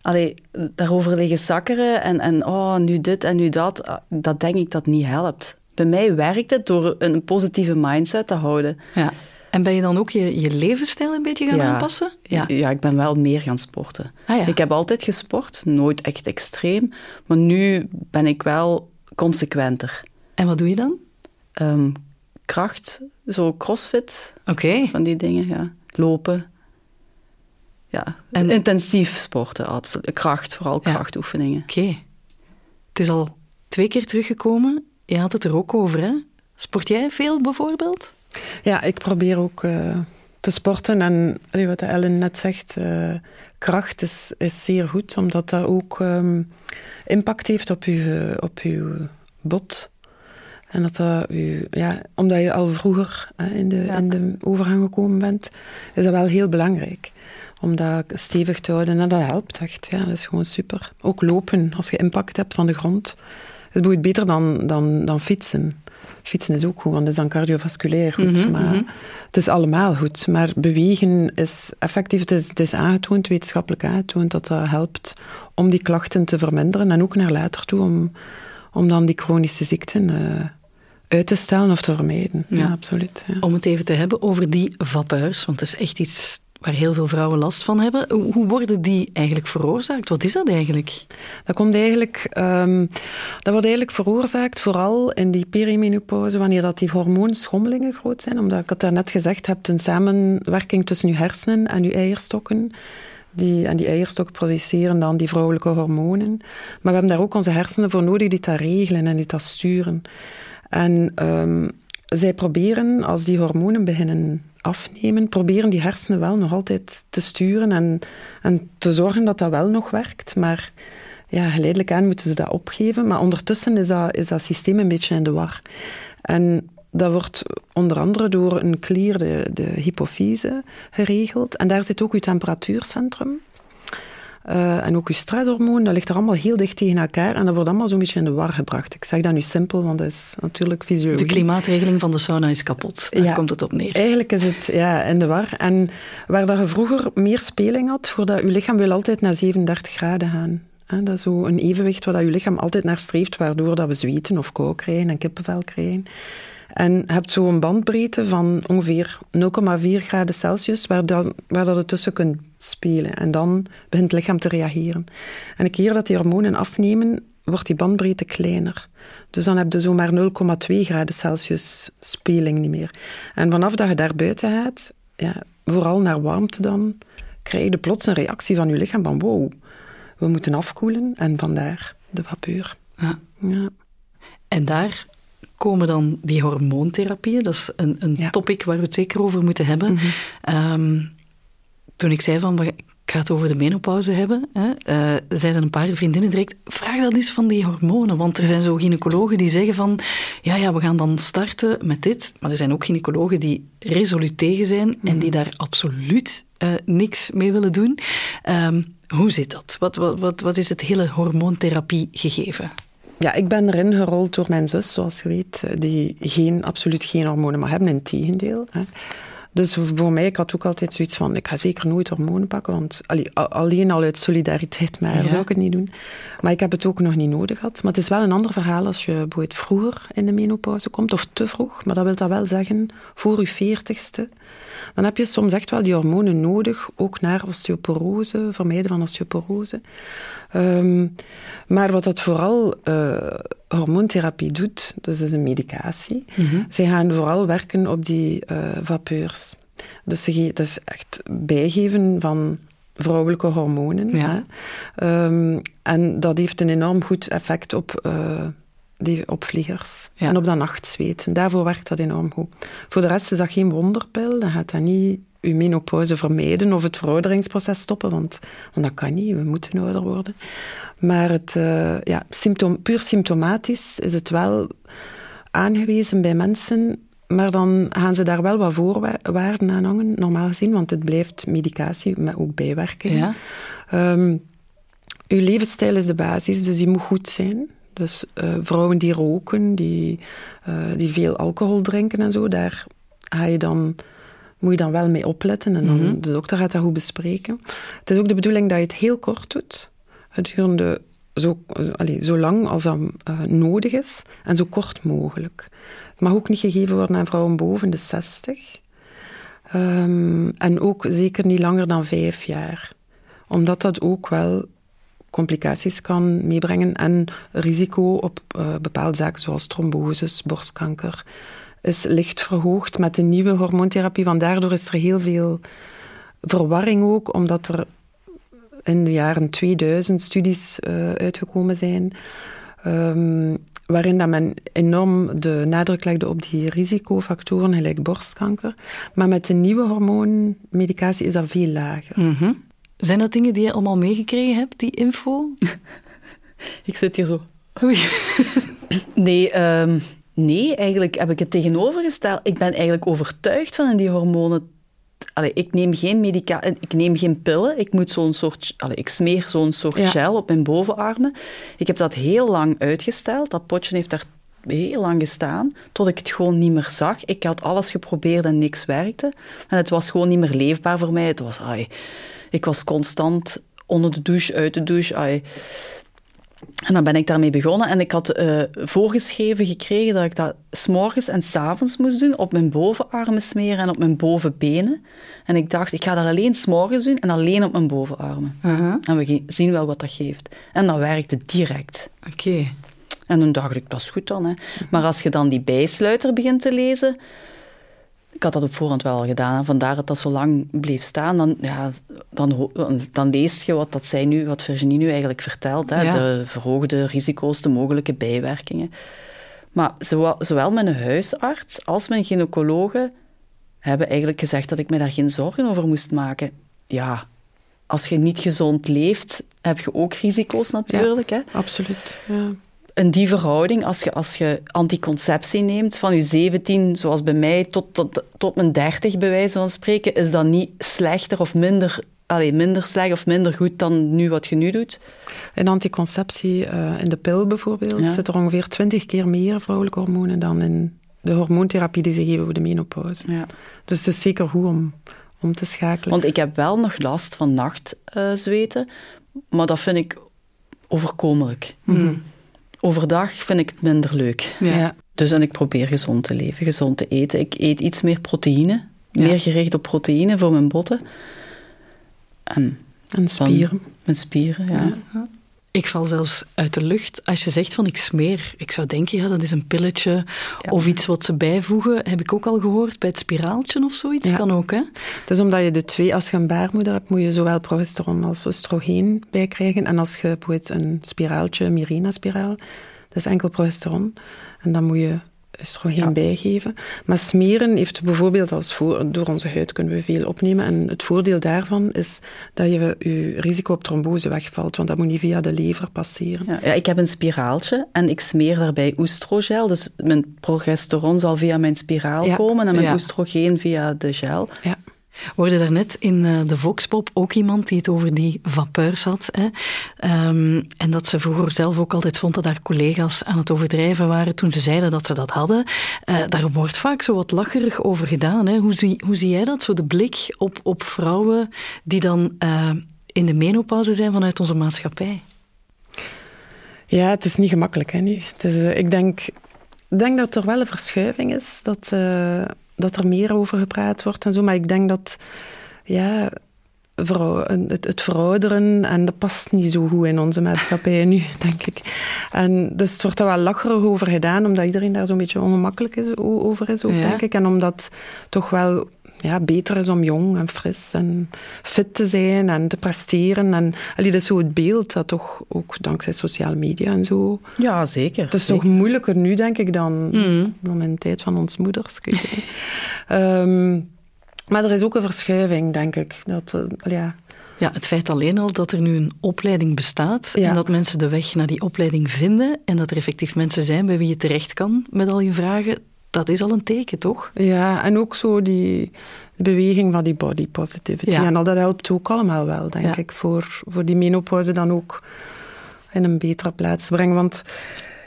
Allee, daarover liggen zakkeren en, en oh, nu dit en nu dat, ah, dat denk ik dat niet helpt. Bij mij werkt het door een positieve mindset te houden. Ja. En ben je dan ook je, je levensstijl een beetje gaan Ja. aanpassen? Ja. ik ben wel meer gaan sporten. Ah, ja. Ik heb altijd gesport, nooit echt extreem, maar nu ben ik wel consequenter. En wat doe je dan? Ehm, kracht, zo crossfit, Oké. van die dingen, ja. Lopen. Ja, En- intensief sporten, absoluut. Kracht, vooral Ja. krachtoefeningen. Oké. Het is al twee keer teruggekomen. Je had het er ook over, hè? Sport jij veel bijvoorbeeld? Ja, ik probeer ook eh, te sporten. En wat Ellen net zegt, uh, kracht is, is zeer goed, omdat dat ook um, impact heeft op uw, op uw bot. En dat dat u, ja, omdat je al vroeger hè, in, de, in de overgang gekomen bent, is dat wel heel belangrijk. Om dat stevig te houden. En dat helpt echt. Ja, dat is gewoon super. Ook lopen, als je impact hebt van de grond. Het moet beter dan, dan, dan fietsen. Fietsen is ook goed, want het is dan cardiovasculair goed. Mhm, maar mhm. Het is allemaal goed. Maar bewegen is effectief, het is, het is aangetoond, wetenschappelijk aangetoond, dat dat helpt om die klachten te verminderen. En ook naar later toe, om, om dan die chronische ziekten... Uh, uit te stellen of te vermijden. Ja, absoluut. Ja. Om het even te hebben over die vapeurs, want het is echt iets waar heel veel vrouwen last van hebben. Hoe worden die eigenlijk veroorzaakt? Wat is dat eigenlijk? Dat, komt eigenlijk, um, dat wordt eigenlijk veroorzaakt vooral in die perimenopauze, wanneer dat die hormoonschommelingen groot zijn. Omdat ik het daarnet gezegd heb, een samenwerking tussen je hersenen en je eierstokken. Die, en die eierstokken produceren dan die vrouwelijke hormonen. Maar we hebben daar ook onze hersenen voor nodig die dat regelen en die dat sturen. En um, zij proberen, als die hormonen beginnen afnemen, proberen die hersenen wel nog altijd te sturen en, en te zorgen dat dat wel nog werkt. Maar ja, geleidelijk aan moeten ze dat opgeven. Maar ondertussen is dat, is dat systeem een beetje in de war. En dat wordt onder andere door een klier, de, de hypofyse, geregeld. En daar zit ook uw temperatuurcentrum. Uh, en ook je stresshormoon, dat ligt er allemaal heel dicht tegen elkaar en dat wordt allemaal zo'n beetje in de war gebracht. Ik zeg dat nu simpel, want dat is natuurlijk fysiologie. De klimaatregeling van de sauna is kapot, daar ja, komt het op neer. Eigenlijk is het ja, in de war. En waar dat je vroeger meer speling had, voordat je lichaam wil altijd naar 37 graden gaan. Dat is zo een evenwicht waar je lichaam altijd naar streeft, waardoor dat we zweten of kou krijgen en kippenvel krijgen. En je hebt zo een bandbreedte van ongeveer 0,4 graden Celsius, waar, dat, waar dat het tussen kunt spelen. En dan begint het lichaam te reageren. En een keer dat die hormonen afnemen, wordt die bandbreedte kleiner. Dus dan heb je zomaar 0,2 graden Celsius speling niet meer. En vanaf dat je daar buiten gaat, ja, vooral naar warmte dan, krijg je plots een reactie van je lichaam van wow, we moeten afkoelen. En vandaar de vapeur. Ja. ja. En daar komen dan die hormoontherapieën. Dat is een, een topic waar we het zeker over moeten hebben. Mhm. Ehm, toen ik zei van, ik ga het over de menopauze hebben, hè, uh, zeiden een paar vriendinnen direct, vraag dat eens van die hormonen. Want er zijn zo gynaecologen die zeggen van, ja, ja, we gaan dan starten met dit. Maar er zijn ook gynaecologen die resoluut tegen zijn en die daar absoluut uh, niks mee willen doen. Um, hoe zit dat? Wat, wat, wat, wat is het hele hormoontherapie gegeven? Ja, ik ben erin gerold door mijn zus, zoals je weet, die geen, absoluut geen hormonen mag hebben, in tegendeel. Hè. Dus voor mij, ik had ook altijd zoiets van, ik ga zeker nooit hormonen pakken, want allee, alleen al uit solidariteit met haar zou ik het niet doen. Maar ik heb het ook nog niet nodig gehad. Maar het is wel een ander verhaal als je bijvoorbeeld vroeger in de menopauze komt, of te vroeg, maar dat wil dat wel zeggen, voor je veertigste. Dan heb je soms echt wel die hormonen nodig, ook naar osteoporose, vermijden van osteoporose. Um, maar wat dat vooral uh, hormoontherapie doet, dus dat is een medicatie. Mm -hmm. Zij gaan vooral werken op die uh, vapeurs. Dus ze, dat is echt bijgeven van vrouwelijke hormonen. Ja. Um, en dat heeft een enorm goed effect op, uh, die, op vliegers ja. en op dat nachtzweet. En daarvoor werkt dat enorm goed. Voor de rest is dat geen wonderpil. Dan gaat dat niet uw menopauze vermijden of het verouderingsproces stoppen, want, want dat kan niet, we moeten ouder worden. Maar het, uh, ja, symptoom, puur symptomatisch is het wel aangewezen bij mensen, maar dan gaan ze daar wel wat voorwaarden aan hangen, normaal gezien, want het blijft medicatie met ook bijwerkingen. Ja. Um, uw levensstijl is de basis, dus die moet goed zijn. Dus uh, vrouwen die roken, die, uh, die veel alcohol drinken en zo, daar ga je dan moet je dan wel mee opletten. En dan, mhm. de dokter gaat dat goed bespreken. Het is ook de bedoeling dat je het heel kort doet. Gedurende zo, allez, zo lang als dat uh, nodig is. En zo kort mogelijk. Het mag ook niet gegeven worden aan vrouwen boven de 60. Um, ehm, en ook zeker niet langer dan vijf jaar. Omdat dat ook wel complicaties kan meebrengen en risico op uh, bepaalde zaken zoals tromboses, borstkanker, is licht verhoogd met de nieuwe hormoontherapie. Want daardoor is er heel veel verwarring ook, omdat er in de jaren 2000 studies uh, uitgekomen zijn. Um, waarin dat men enorm de nadruk legde op die risicofactoren, gelijk borstkanker. Maar met de nieuwe hormoonmedicatie is dat veel lager. Mhm. Zijn dat dingen die je allemaal meegekregen hebt, die info? [LAUGHS] ik zit hier zo. Oei. nee, um, nee, eigenlijk heb ik het tegenovergesteld. Ik ben eigenlijk overtuigd van die hormonen Allee, ik neem geen medica ik neem geen pillen. Ik moet zo'n soort, allee, ik smeer zo'n soort gel op mijn bovenarmen. Ik heb dat heel lang uitgesteld. Dat potje heeft daar heel lang gestaan, tot ik het gewoon niet meer zag. Ik had alles geprobeerd en niks werkte. En het was gewoon niet meer leefbaar voor mij. Het was, ai, ik was constant onder de douche, uit de douche. Ai. En dan ben ik daarmee begonnen en ik had uh, voorgeschreven gekregen dat ik dat s'morgens en s'avonds moest doen, op mijn bovenarmen smeren en op mijn bovenbenen. En ik dacht, ik ga dat alleen s'morgens doen en alleen op mijn bovenarmen. Uh-huh. En we zien wel wat dat geeft. En dat werkte direct. Oké. En toen dacht ik, dat is goed dan. Hè. Maar als je dan die bijsluiter begint te lezen, ik had dat op voorhand wel al gedaan. En vandaar dat dat zo lang bleef staan. Dan, ja, dan, dan lees je wat dat zij nu, wat Virginie nu eigenlijk vertelt. Hè? De verhoogde risico's, de mogelijke bijwerkingen. Maar zowel, zowel mijn huisarts als mijn gynaecologe hebben eigenlijk gezegd dat ik me daar geen zorgen over moest maken. Ja, als je niet gezond leeft, heb je ook risico's natuurlijk. hè? Absoluut. Ja in die verhouding, als je, als je anticonceptie neemt van je 17, zoals bij mij, tot, tot, tot mijn 30 bij wijze van spreken, is dat niet slechter of minder, allez, minder slecht of minder goed dan nu wat je nu doet? In anticonceptie, uh, in de pil bijvoorbeeld, zit er ongeveer 20 keer meer vrouwelijke hormonen dan in de hormoontherapie die ze geven voor de menopauze. Ja. Dus het is zeker goed om, om te schakelen. Want ik heb wel nog last van nachtzweten, uh, maar dat vind ik overkomelijk. Mm overdag vind ik het minder leuk. Ja. Dus en ik probeer gezond te leven, gezond te eten. Ik eet iets meer proteïne, meer gericht op proteïne voor mijn botten. En, en spieren. Mijn spieren, ja. ja. Ik val zelfs uit de lucht als je zegt van ik smeer. Ik zou denken, ja, dat is een pilletje of iets wat ze bijvoegen. Heb ik ook al gehoord bij het spiraaltje of zoiets. Kan ook, hè? Het is omdat je de twee, als je een baarmoeder hebt, moet je zowel progesteron als oestrogeen bijkrijgen. En als je bijvoorbeeld een spiraaltje, een Mirena-spiraal, dat is enkel progesteron. En dan moet je oestrogeen ja. bijgeven. Maar smeren heeft bijvoorbeeld als voor, door onze huid kunnen we veel opnemen. En het voordeel daarvan is dat je je risico op trombose wegvalt, want dat moet niet via de lever passeren. Ja, ja ik heb een spiraaltje en ik smeer daarbij oestrogel. Dus mijn progesteron zal via mijn spiraal komen en mijn oestrogeen via de gel. Hoorde daarnet in uh, de Voxpop ook iemand die het over die vapeurs had. Hè. Um, en dat ze vroeger zelf ook altijd vond dat haar collega's aan het overdrijven waren toen ze zeiden dat ze dat hadden. Uh, daar wordt vaak zo wat lacherig over gedaan. Hè. Hoe, zie, hoe zie jij dat? Zo de blik op, op vrouwen die dan uh, in de menopauze zijn vanuit onze maatschappij? Ja, het is niet gemakkelijk. Hè, nu. Het is, ik denk, denk dat er wel een verschuiving is. Dat dat er meer over gepraat wordt en zo. Maar ik denk dat ja, vrouw, het, het verouderen, en dat past niet zo goed in onze maatschappij nu, [LAUGHS] denk ik. En dus het wordt er wel lacherig over gedaan, omdat iedereen daar zo'n beetje ongemakkelijk is, over is, ook, denk ik. En omdat toch wel ja, beter is om jong en fris en fit te zijn en te presteren. En allee, dat is zo het beeld dat toch ook dankzij sociale media en zo. Ja, zeker. Het is zeker. nog moeilijker nu, denk ik, dan, mm. dan in de tijd van ons moeders. um, maar er is ook een verschuiving, denk ik. Dat, uh, ja. Ja, het feit alleen al dat er nu een opleiding bestaat ja. en dat mensen de weg naar die opleiding vinden en dat er effectief mensen zijn bij wie je terecht kan met al je vragen, dat is al een teken, toch? Ja, en ook zo die beweging van die body positivity. Ja. En al dat helpt ook allemaal wel, denk ja. ik, voor, voor die menopauze dan ook in een betere plaats te brengen. Want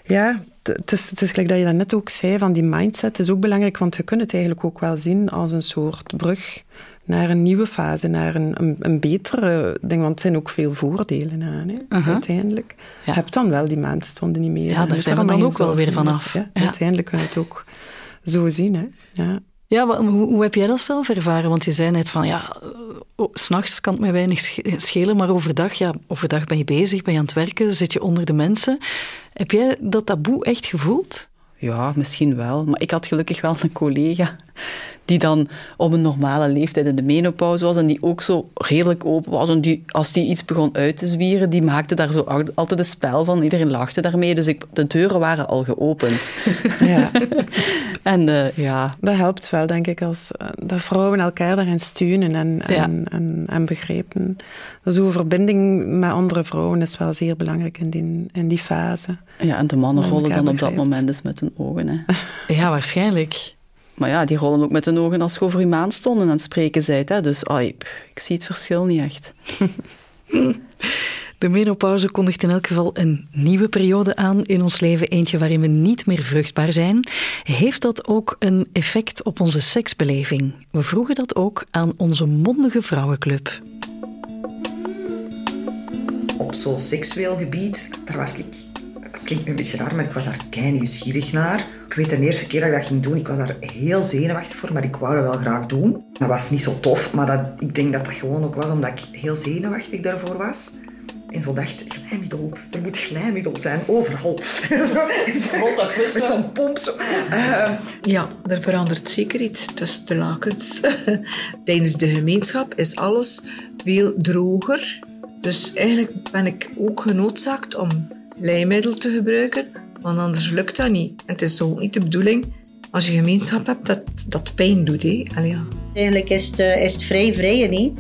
ja, het is, het is gelijk dat je dat net ook zei, van die mindset is ook belangrijk, want je kunt het eigenlijk ook wel zien als een soort brug naar een nieuwe fase, naar een, een, een betere ding. Want er zijn ook veel voordelen aan, hè, uh -huh. uiteindelijk. Ja. Je hebt dan wel die maandstonden niet meer. Ja, daar zijn we dan ook wel weer vanaf. Ja, ja. Uiteindelijk kun je het ook zo zien. Hè. Ja. Ja, maar hoe, hoe, heb jij dat zelf ervaren? Want je zei net van, ja, oh, s'nachts kan het mij weinig schelen, maar overdag, ja, overdag ben je bezig, ben je aan het werken, zit je onder de mensen. Heb jij dat taboe echt gevoeld? Ja, misschien wel. Maar ik had gelukkig wel een collega die dan op een normale leeftijd in de menopauze was en die ook zo redelijk open was. En die, als die iets begon uit te zwieren, die maakte daar zo altijd een spel van. Iedereen lachte daarmee, dus ik, de deuren waren al geopend. [LAUGHS] Ja. [LAUGHS] en uh, ja... Dat helpt wel, denk ik, als uh, dat vrouwen elkaar daarin steunen en, Ja. en, en, en begrepen. Zo'n verbinding met andere vrouwen is wel zeer belangrijk in die, in die fase. Ja, en de mannen rollen dan op dat moment eens met hun ogen. Hè. [LAUGHS] Ja, waarschijnlijk. Maar ja, die rollen ook met hun ogen als je over je maan stonden aan het spreken zijt. Hè. Dus ai, pff, ik zie het verschil niet echt. [LAUGHS] De menopauze kondigt in elk geval een nieuwe periode aan in ons leven, eentje waarin we niet meer vruchtbaar zijn. Heeft dat ook een effect op onze seksbeleving? We vroegen dat ook aan onze mondige vrouwenclub. Op zo'n seksueel gebied, daar was ik... Klinkt nu een beetje raar, maar ik was daar kei nieuwsgierig naar. Ik weet de eerste keer dat ik dat ging doen, ik was daar heel zenuwachtig voor, maar ik wou dat wel graag doen. Dat was niet zo tof, maar dat, ik denk dat dat gewoon ook was omdat ik heel zenuwachtig daarvoor was. En zo dacht, glijmiddel, er moet glijmiddel zijn, overal. [LAUGHS] met zo'n pomp. Zo. Eh, Ja, er verandert zeker iets tussen de lakens. [LAUGHS] Tijdens de gemeenschap is alles veel droger. Dus eigenlijk ben ik ook genoodzaakt om lijmiddel te gebruiken, want anders lukt dat niet. En het is toch ook niet de bedoeling, als je gemeenschap hebt, dat dat pijn doet. Hè? Allee, ja. Eigenlijk is het, eh, is het vrij vrij, niet?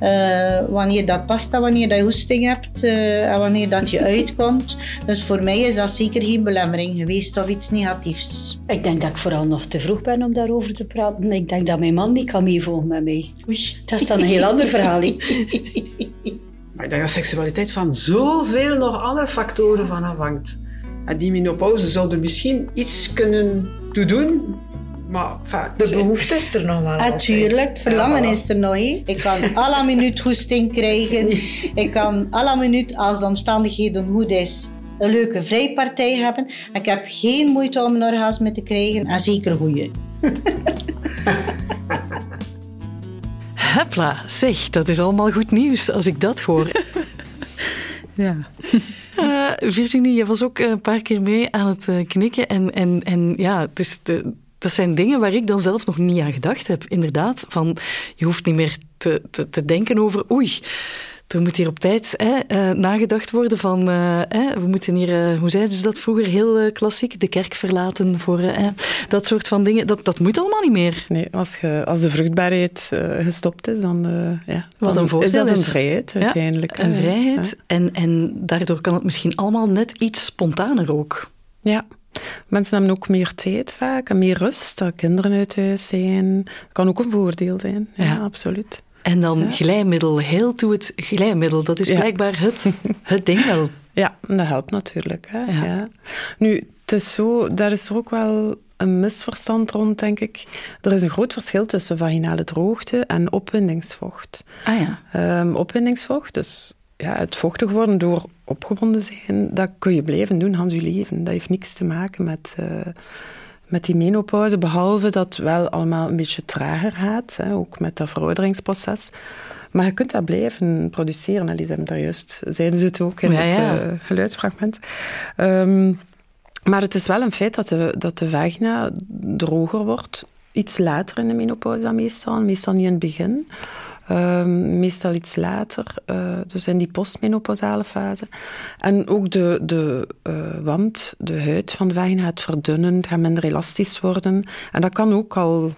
Eh, wanneer dat past, en wanneer dat je hoesting hebt eh, en wanneer dat je uitkomt. Dus voor mij is dat zeker geen belemmering geweest of iets negatiefs. Ik denk dat ik vooral nog te vroeg ben om daarover te praten. Ik denk dat mijn man niet kan meevolgen met mij. Oei, dat is dan een heel ander verhaal. [LAUGHS] Maar ik denk dat seksualiteit van zoveel nog andere factoren van afhangt. En die menopauze zou er misschien iets kunnen toe doen, maar De behoefte is er nog wel. Natuurlijk, het verlangen Ja, voilà. is er nog. hè. Ik kan [LAUGHS] à la minuut hoesting krijgen. Ik kan à la minuut, als de omstandigheden goed is, een leuke vrijpartij hebben. Ik heb geen moeite om een orgasme te krijgen. En zeker goeie. [LAUGHS] Hepla, zeg, dat is allemaal goed nieuws als ik dat hoor. [LAUGHS] Ja. Eh, Virginie, je was ook een paar keer mee aan het eh, knikken. En, en, en ja, het is de, dat zijn dingen waar ik dan zelf nog niet aan gedacht heb. Inderdaad, van je hoeft niet meer te, te, te denken over oei. Er moet hier op tijd hè, eh, nagedacht worden van, eh, hè, we moeten hier, eh, hoe zeiden ze dat vroeger, heel klassiek, de kerk verlaten voor eh, dat soort van dingen. Dat, dat moet allemaal niet meer. Nee, als, je, als de vruchtbaarheid gestopt is, dan, ja, Wat dan een voordeel is dat een vrijheid Ja, uiteindelijk. Een hè. vrijheid. En, en daardoor kan het misschien allemaal net iets spontaner ook. Ja. Mensen hebben ook meer tijd vaak en meer rust. Dat kinderen uit huis zijn. kan ook een voordeel zijn. Ja, Ja. absoluut. En dan glijmiddel, heel toe het glijmiddel. Dat is blijkbaar het, het ding wel. [LAUGHS] Ja, dat helpt natuurlijk. Hè? Ja. Ja. Nu, het is zo, daar is er ook wel een misverstand rond, denk ik. Er is een groot verschil tussen vaginale droogte en opwindingsvocht. Ah ja. Ehm, opwindingsvocht, dus ja, het vochtig worden door opgewonden zijn, dat kun je blijven doen, Hans je leven. Dat heeft niks te maken met, eh, met die menopauze, behalve dat het wel allemaal een beetje trager gaat, hè, ook met dat verouderingsproces. Maar je kunt dat blijven produceren. Allee, ze hebben daar juist, zeiden ze het ook in Ja, het ja. eh, geluidsfragment. Ehm, maar het is wel een feit dat de, dat de vagina droger wordt. Iets later in de menopauze dan meestal. Meestal niet in het begin. Ehm, meestal iets later, eh, dus in die postmenopausale fase. En ook de, de eh, wand, de huid van de vagina gaat verdunnen, het gaat minder elastisch worden. En dat kan ook al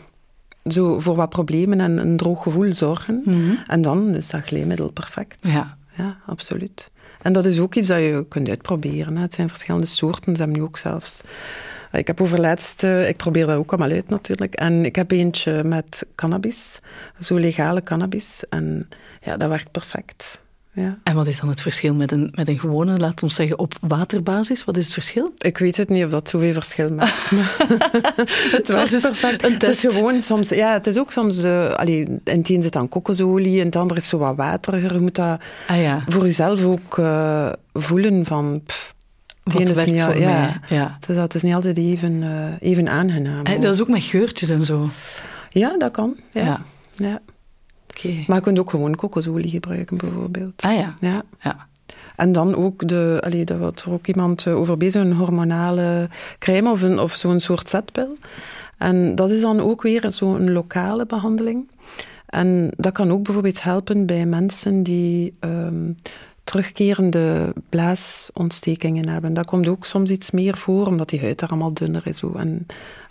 zo voor wat problemen en een droog gevoel zorgen. En dan is dat glijmiddel perfect. Ja. Ja, absoluut. En dat is ook iets dat je kunt uitproberen. Hè. Het zijn verschillende soorten. Ze hebben nu ook zelfs... Ik heb overlaatst... eh, Ik probeer dat ook allemaal uit natuurlijk. En ik heb eentje met cannabis. Zo legale cannabis. En ja, dat werkt perfect. Ja. En wat is dan het verschil met een, met een gewone, laten we zeggen, op waterbasis? Wat is het verschil? Ik weet het niet of dat zoveel verschil maakt. [LAUGHS] het was [LAUGHS] dus perfect. een Het is gewoon soms... Ja, het is ook soms... eh allee, in het een zit dan kokosolie, in het andere is zo wat wateriger. Je moet dat Ah ja, voor jezelf ook eh, voelen van... pff, wat is werkt niet al- voor ja. mij? Ja. Het is, het is niet altijd even, eh, even aangenaam. En dat is ook met geurtjes en zo. Ja, dat kan. Ja. Ja. Maar je kunt ook gewoon kokosolie gebruiken, bijvoorbeeld. Ah ja. Ja. ja. En dan ook, de, allee, daar was er ook iemand eh, over bezig, een hormonale crème of, een, of zo'n soort zetpil. En dat is dan ook weer zo'n lokale behandeling. En dat kan ook bijvoorbeeld helpen bij mensen die um, terugkerende blaasontstekingen hebben. Dat komt ook soms iets meer voor, omdat die huid daar allemaal dunner is. En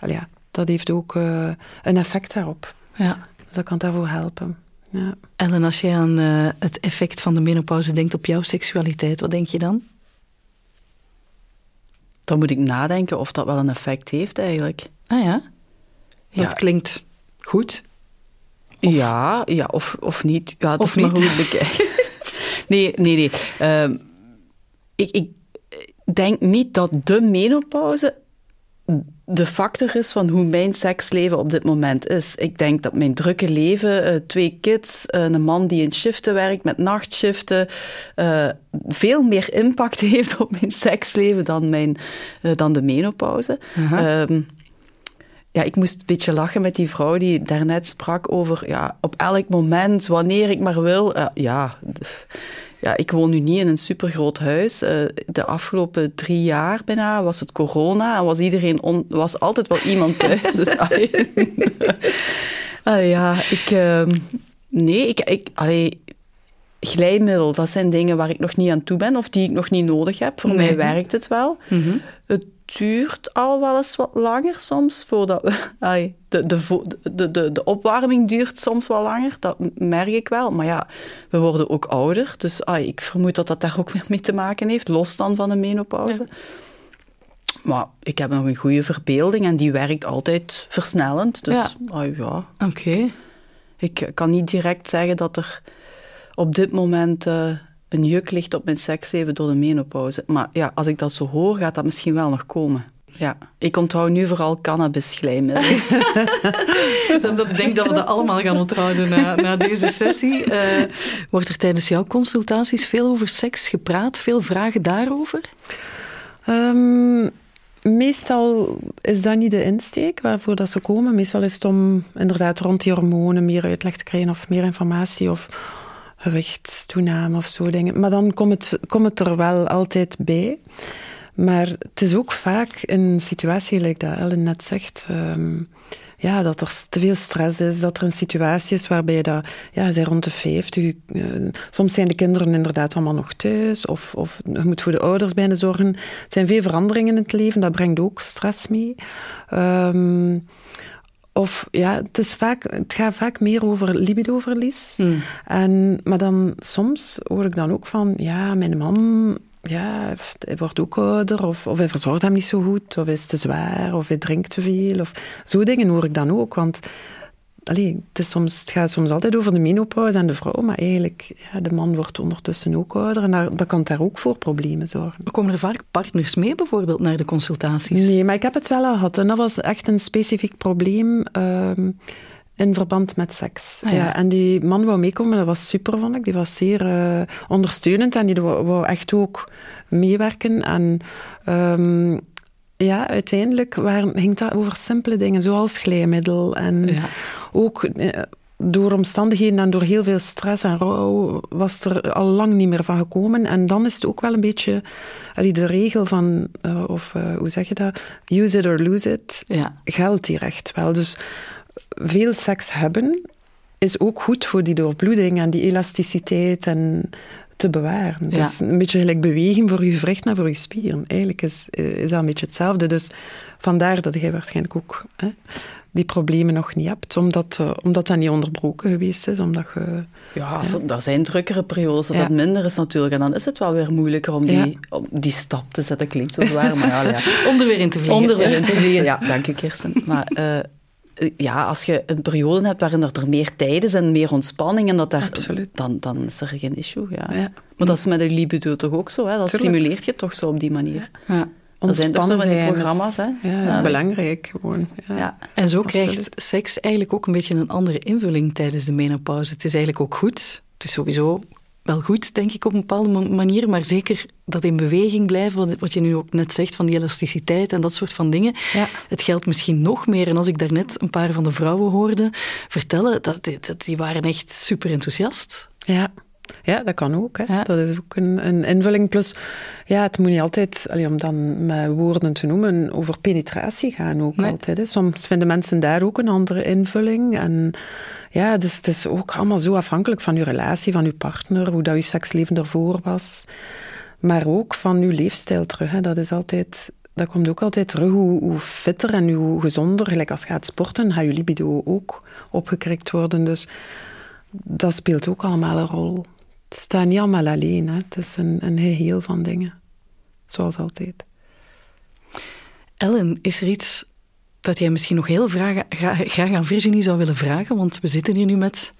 ja, dat heeft ook uh, een effect daarop. Ja. Dus dat kan daarvoor helpen. Ja. Ellen, als je aan uh, het effect van de menopauze denkt op jouw seksualiteit, wat denk je dan? Dan moet ik nadenken of dat wel een effect heeft eigenlijk. Ah ja? Dat ja. klinkt goed. Of... Ja, ja of, of niet. Ja, dat of is niet. maar hoe bekijkt. [LAUGHS] nee, nee, nee. Um, ik, ik denk niet dat de menopauze de factor is van hoe mijn seksleven op dit moment is. Ik denk dat mijn drukke leven, uh, twee kids, uh, een man die in shiften werkt met nachtshiften, uh, veel meer impact [LAUGHS] heeft op mijn seksleven dan, mijn, dan de menopauze. Um, ja, ik moest een beetje lachen met die vrouw die daarnet sprak over ja, op elk moment, wanneer ik maar wil. ja, ja, ik woon nu niet in een supergroot huis. Uh, de afgelopen drie jaar bijna was het corona en was iedereen on, was altijd wel iemand thuis. [LAUGHS] dus uh, ja, ik. Uh, nee, ik. ik allee, glijmiddel, dat zijn dingen waar ik nog niet aan toe ben of die ik nog niet nodig heb. Voor mij werkt het wel. Mm -hmm. Het duurt al wel eens wat langer soms voordat we. [LAUGHS] Allee, de, de, de, de, de opwarming duurt soms wel langer, dat merk ik wel. Maar ja, we worden ook ouder. Dus allee, ik vermoed dat dat daar ook [LAUGHS] weer mee te maken heeft, los dan van de menopauze. Ja. Maar ik heb nog een goede verbeelding en die werkt altijd versnellend. Dus ja. Ah, ja. Oké. Okay. Ik kan niet direct zeggen dat er op dit moment. Uh, een juk ligt op mijn seksleven door de menopauze. Maar ja, als ik dat zo hoor, gaat dat misschien wel nog komen. Ja, ik onthoud nu vooral cannabisglijmiddel. [LAUGHS] ik denk dat we dat allemaal gaan onthouden na, na deze sessie. Uh, wordt er tijdens jouw consultaties veel over seks gepraat? Veel vragen daarover? Um, meestal is dat niet de insteek waarvoor dat ze komen. Meestal is het om inderdaad rond die hormonen meer uitleg te krijgen of meer informatie of gewichtstoename of zo dingen. Maar dan komt het, komt het er wel altijd bij. Maar het is ook vaak een situatie, gelijk dat Ellen net zegt, um, ja, dat er te veel stress is, dat er een situatie is waarbij dat, ja, zij rond de 50, uh, soms zijn de kinderen inderdaad allemaal nog thuis, of, of je moet voor de ouders bijna zorgen. Er zijn veel veranderingen in het leven, dat brengt ook stress mee. Um, of ja, het, is vaak, het gaat vaak meer over libidoverlies. Mm. En, maar dan soms hoor ik dan ook van, ja, mijn man ja, hij wordt ook ouder, of, of hij verzorgt hem niet zo goed, of hij is te zwaar, of hij drinkt te veel. Of, zo dingen hoor ik dan ook. Want allee, het, is soms, het gaat soms altijd over de menopauze en de vrouw, maar eigenlijk, ja, de man wordt ondertussen ook ouder en daar, dat kan daar ook voor problemen zorgen. Komen er vaak partners mee bijvoorbeeld naar de consultaties? Nee, maar ik heb het wel al gehad en dat was echt een specifiek probleem. Uh, in verband met seks. Ah, ja. En die man wou meekomen, dat was super, vond ik. Die was zeer uh, ondersteunend en die wou, wou, echt ook meewerken. En um, ja, uiteindelijk waren, ging dat over simpele dingen, zoals glijmiddel. En ja. ook eh, door omstandigheden en door heel veel stress en rouw was er al lang niet meer van gekomen. En dan is het ook wel een beetje allee, de regel van, uh, of uh, hoe zeg je dat? Use it or lose it. Ja. Geldt hier echt wel. Dus veel seks hebben is ook goed voor die doorbloeding en die elasticiteit en te bewaren. Ja. Dus een beetje gelijk beweging voor je gewricht en voor je spieren. Eigenlijk is, is dat een beetje hetzelfde. Dus vandaar dat jij waarschijnlijk ook hè, die problemen nog niet hebt, omdat, uh, omdat dat niet onderbroken geweest is. Omdat je, ja, als er, zijn drukkere periodes dat ja. dat minder is natuurlijk. En dan is het wel weer moeilijker om die, om die stap te zetten. Klinkt zo zwaar, maar ja. ja. [LAUGHS] Om er weer in te vliegen. Om er weer in te vliegen, ja. Dank je, Kirsten. Maar... Uh, ja, als je een periode hebt waarin er meer tijd is en meer ontspanning, en dat daar, dan, dan is er geen issue. Ja. ja. Maar dat is met de libido toch ook zo? Hè? Dat Tuurlijk. stimuleert je toch zo op die manier. Ja. Dat zijn toch zo van die programma's. Hè? Ja, dat is belangrijk gewoon. Ja. En zo Absoluut. krijgt seks eigenlijk ook een beetje een andere invulling tijdens de menopauze. Het is eigenlijk ook goed. Het is sowieso wel goed, denk ik, op een bepaalde manier. Maar zeker dat in beweging blijven, wat je nu ook net zegt, van die elasticiteit en dat soort van dingen. Ja. Het geldt misschien nog meer. En als ik daarnet een paar van de vrouwen hoorde vertellen, dat, dat die waren echt super enthousiast. Ja. Ja, dat kan ook. Hè. Dat is ook een, een, invulling. Plus, ja, het moet niet altijd, allee, om dan met woorden te noemen, over penetratie gaan ook altijd. Hè. Soms vinden mensen daar ook een andere invulling. En ja, dus het is ook allemaal zo afhankelijk van uw relatie, van uw partner, hoe dat uw seksleven ervoor was. Maar ook van uw leefstijl terug. Hè. Dat is altijd dat komt ook altijd terug. Hoe, hoe, fitter en hoe gezonder, gelijk als je gaat sporten, gaat je libido ook opgekrikt worden. Dus dat speelt ook allemaal een rol. Het staat niet allemaal alleen. Hè. Het is een, een geheel van dingen. Zoals altijd. Ellen, is er iets dat jij misschien nog heel graag, graag aan Virginie zou willen vragen? Want we zitten hier nu met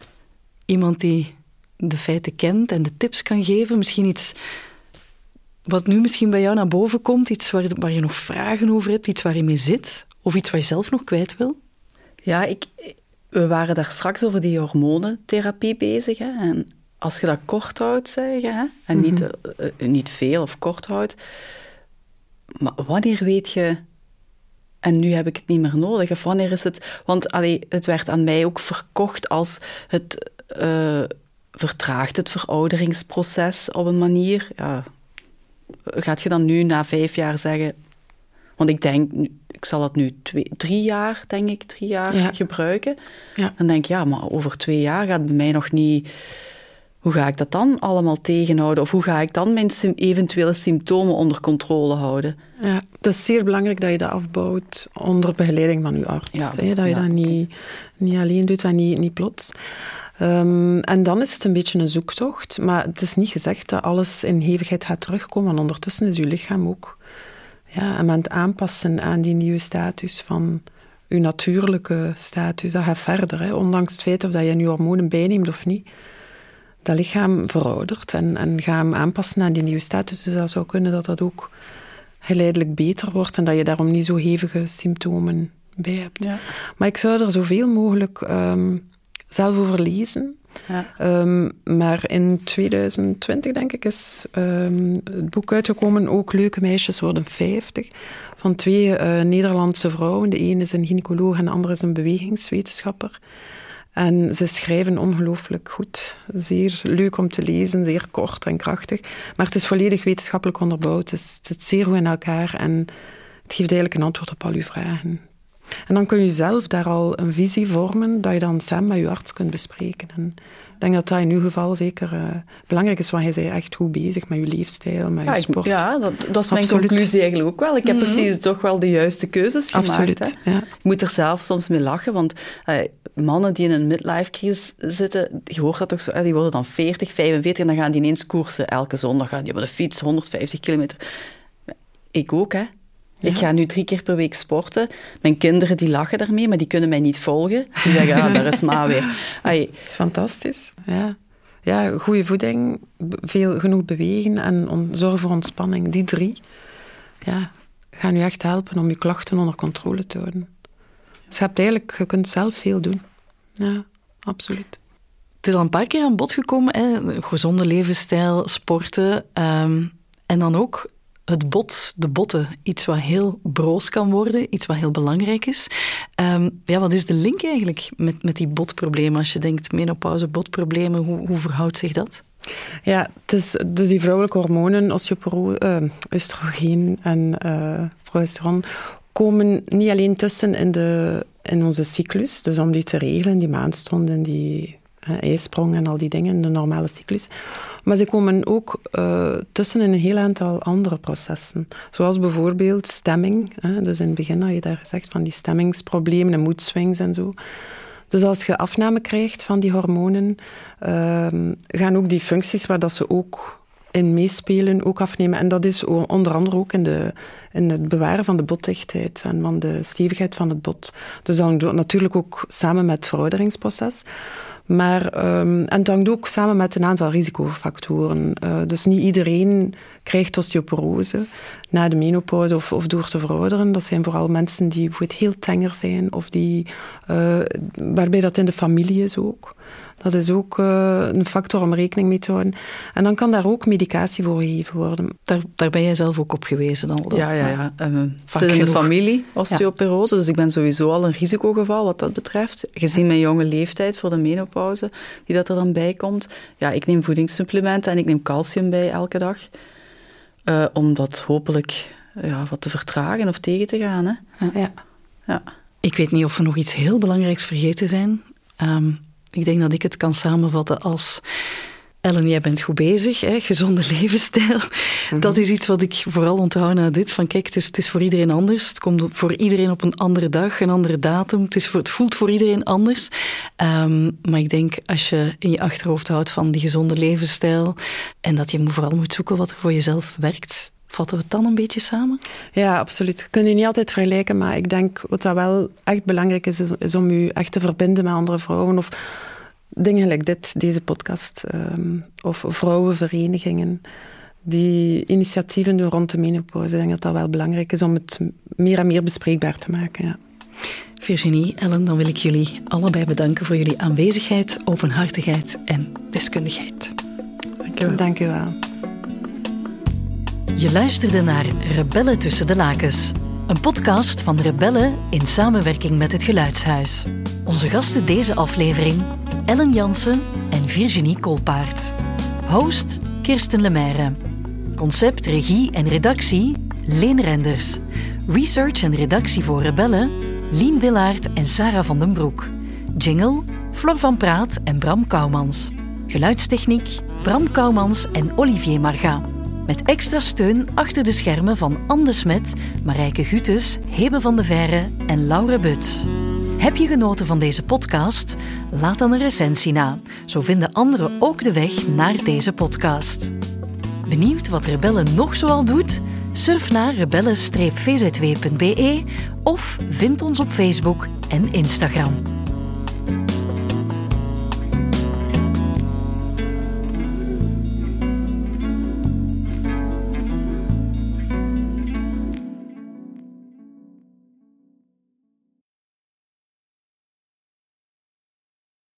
iemand die de feiten kent en de tips kan geven. Misschien iets wat nu misschien bij jou naar boven komt, iets waar, waar je nog vragen over hebt, iets waar je mee zit, of iets waar je zelf nog kwijt wil? Ja, ik, we waren daar straks over die hormonentherapie bezig. Hè, en als je dat kort houdt, zeg hè, en niet, mhm. eh, eh, niet veel of kort houdt, maar wanneer weet je, en nu heb ik het niet meer nodig, of wanneer is het, want allee, het werd aan mij ook verkocht als het uh, vertraagt het verouderingsproces op een manier, ja, gaat je dan nu na vijf jaar zeggen... Want ik denk, ik zal het nu twee, drie jaar, denk ik, drie jaar gebruiken. Ja. Dan denk ik, ja, maar over twee jaar gaat het bij mij nog niet... Hoe ga ik dat dan allemaal tegenhouden? Of hoe ga ik dan mijn eventuele symptomen onder controle houden? Ja, het is zeer belangrijk dat je dat afbouwt onder begeleiding van je arts. Ja, hè? Dat je dat niet, niet alleen doet en niet, niet plots. Um, en dan is het een beetje een zoektocht. Maar het is niet gezegd dat alles in hevigheid gaat terugkomen. Want ondertussen is uw lichaam ook ja, aan het aanpassen aan die nieuwe status van uw natuurlijke status. Dat gaat verder. Hè. Ondanks het feit of dat je nu hormonen bijneemt of niet. Dat lichaam veroudert en, en gaat hem aanpassen aan die nieuwe status. Dus dat zou kunnen dat dat ook geleidelijk beter wordt en dat je daarom niet zo hevige symptomen bij hebt. Ja. Maar ik zou er zoveel mogelijk um, zelf over lezen. Ja. Um, maar in 2020, denk ik, is um, het boek uitgekomen, ook Leuke Meisjes worden 50, van twee uh, Nederlandse vrouwen. De ene is een gynaecoloog en de andere is een bewegingswetenschapper. En ze schrijven ongelooflijk goed. Zeer leuk om te lezen, zeer kort en krachtig. Maar het is volledig wetenschappelijk onderbouwd. Het, zit zeer goed in elkaar en het geeft eigenlijk een antwoord op al uw vragen. En dan kun je zelf daar al een visie vormen dat je dan samen met je arts kunt bespreken. En denk dat dat in uw geval zeker uh, belangrijk is, want je bent echt goed bezig met je leefstijl, met je sport. ja, dat, dat is mijn conclusie eigenlijk ook wel. Ik heb mhm. precies toch wel de juiste keuzes gemaakt. Absoluut, ja. Ik moet er zelf soms mee lachen, want uh, mannen die in een midlife crisis zitten, je hoort dat toch zo, die worden dan 40, 45 en dan gaan die ineens koersen. Elke zondag gaan die op de fiets 150 kilometer. Ik ook, hè. Ik ga nu drie keer per week sporten. Mijn kinderen die lachen daarmee, maar die kunnen mij niet volgen. Die zeggen, ah, daar is Ma weer. [LAUGHS] Ai. Dat is fantastisch. Ja. ja, goede voeding, veel, genoeg bewegen en on, zorg voor ontspanning. Die drie ja, gaan u echt helpen om je klachten onder controle te houden. Dus je, hebt eigenlijk, je kunt zelf veel doen. Ja, absoluut. Het is al een paar keer aan bod gekomen, hè? gezonde levensstijl, sporten. Um, en dan ook het bot, de botten, iets wat heel broos kan worden, iets wat heel belangrijk is. Um, ja, wat is de link eigenlijk met, met die botproblemen? Als je denkt menopauze, botproblemen, hoe, hoe verhoudt zich dat? Ja, het is, dus die vrouwelijke hormonen, osteoporose, uh, oestrogeen en uh, progesteron, komen niet alleen tussen in, de, in onze cyclus, dus om die te regelen, die maandstonden, die ijsprong en al die dingen, de normale cyclus. Maar ze komen ook uh, tussen in een heel aantal andere processen. Zoals bijvoorbeeld stemming. Hè. Dus in het begin had je daar gezegd van die stemmingsproblemen en moedswings en zo. Dus als je afname krijgt van die hormonen, uh, gaan ook die functies waar dat ze ook in meespelen ook afnemen. En dat is onder andere ook in, de, in het bewaren van de botdichtheid en van de stevigheid van het bot. Dus dan natuurlijk ook samen met het verouderingsproces. Maar, um, en het hangt ook samen met een aantal risicofactoren. Uh, dus niet iedereen krijgt osteoporose na de menopauze of, of door te verouderen. Dat zijn vooral mensen die bijvoorbeeld heel tenger zijn of die, uh, waarbij dat in de familie is ook. Dat is ook uh, een factor om rekening mee te houden. En dan kan daar ook medicatie voor gegeven worden. Daar, daar ben jij zelf ook op gewezen dan? Ja, ja, ja. Uh, zit in de familie, osteoporose, ja. dus ik ben sowieso al een risicogeval wat dat betreft. Gezien mijn jonge leeftijd voor de menopauze, die dat er dan bij komt. Ja, ik neem voedingssupplementen en ik neem calcium bij elke dag. Uh, om dat hopelijk ja, wat te vertragen of tegen te gaan. Hè. Ja. ja. Ik weet niet of we nog iets heel belangrijks vergeten zijn. Um, ik denk dat ik het kan samenvatten als. Ellen, jij bent goed bezig, hè? gezonde [LAUGHS] levensstijl. Mhm. Dat is iets wat ik vooral onthoud na dit. Van kijk, het is, het is, voor iedereen anders. Het komt voor iedereen op een andere dag, een andere datum. Het, is voor, het voelt voor iedereen anders. Um, maar ik denk, als je in je achterhoofd houdt van die gezonde levensstijl... en dat je vooral moet zoeken wat er voor jezelf werkt... Vatten we het dan een beetje samen? Ja, absoluut. Je kunt je niet altijd vergelijken, maar ik denk wat dat wel echt belangrijk is, is om je echt te verbinden met andere vrouwen. Of dingen gelijk dit, deze podcast. Um, of vrouwenverenigingen die initiatieven doen rond de menopauze. Ik denk dat dat wel belangrijk is om het meer en meer bespreekbaar te maken. Ja. Virginie, Ellen, dan wil ik jullie allebei bedanken voor jullie aanwezigheid, openhartigheid en deskundigheid. Dank u wel. Dank u wel. Je luisterde naar Rebellen tussen de lakens. Een podcast van Rebellen in samenwerking met het Geluidshuis. Onze gasten deze aflevering Ellen Jansen en Virginie Kolpaert. Host Kirsten Lemaire. Concept, regie en redactie Leen Renders. Research en redactie voor Rebellen Lien Willaert en Sarah van den Broek. Jingle Flor van Praat en Bram Kouwmans. Geluidstechniek Bram Kouwmans en Olivier Marga. Met extra steun achter de schermen van Anne Smet, Marijke Gutes, Hebe van de Verre en Laura Buts. Heb je genoten van deze podcast? Laat dan een recensie na. Zo vinden anderen ook de weg naar deze podcast. Benieuwd wat Rebellen nog zoal doet? Surf naar rebellen-vzw.be of vind ons op Facebook en Instagram.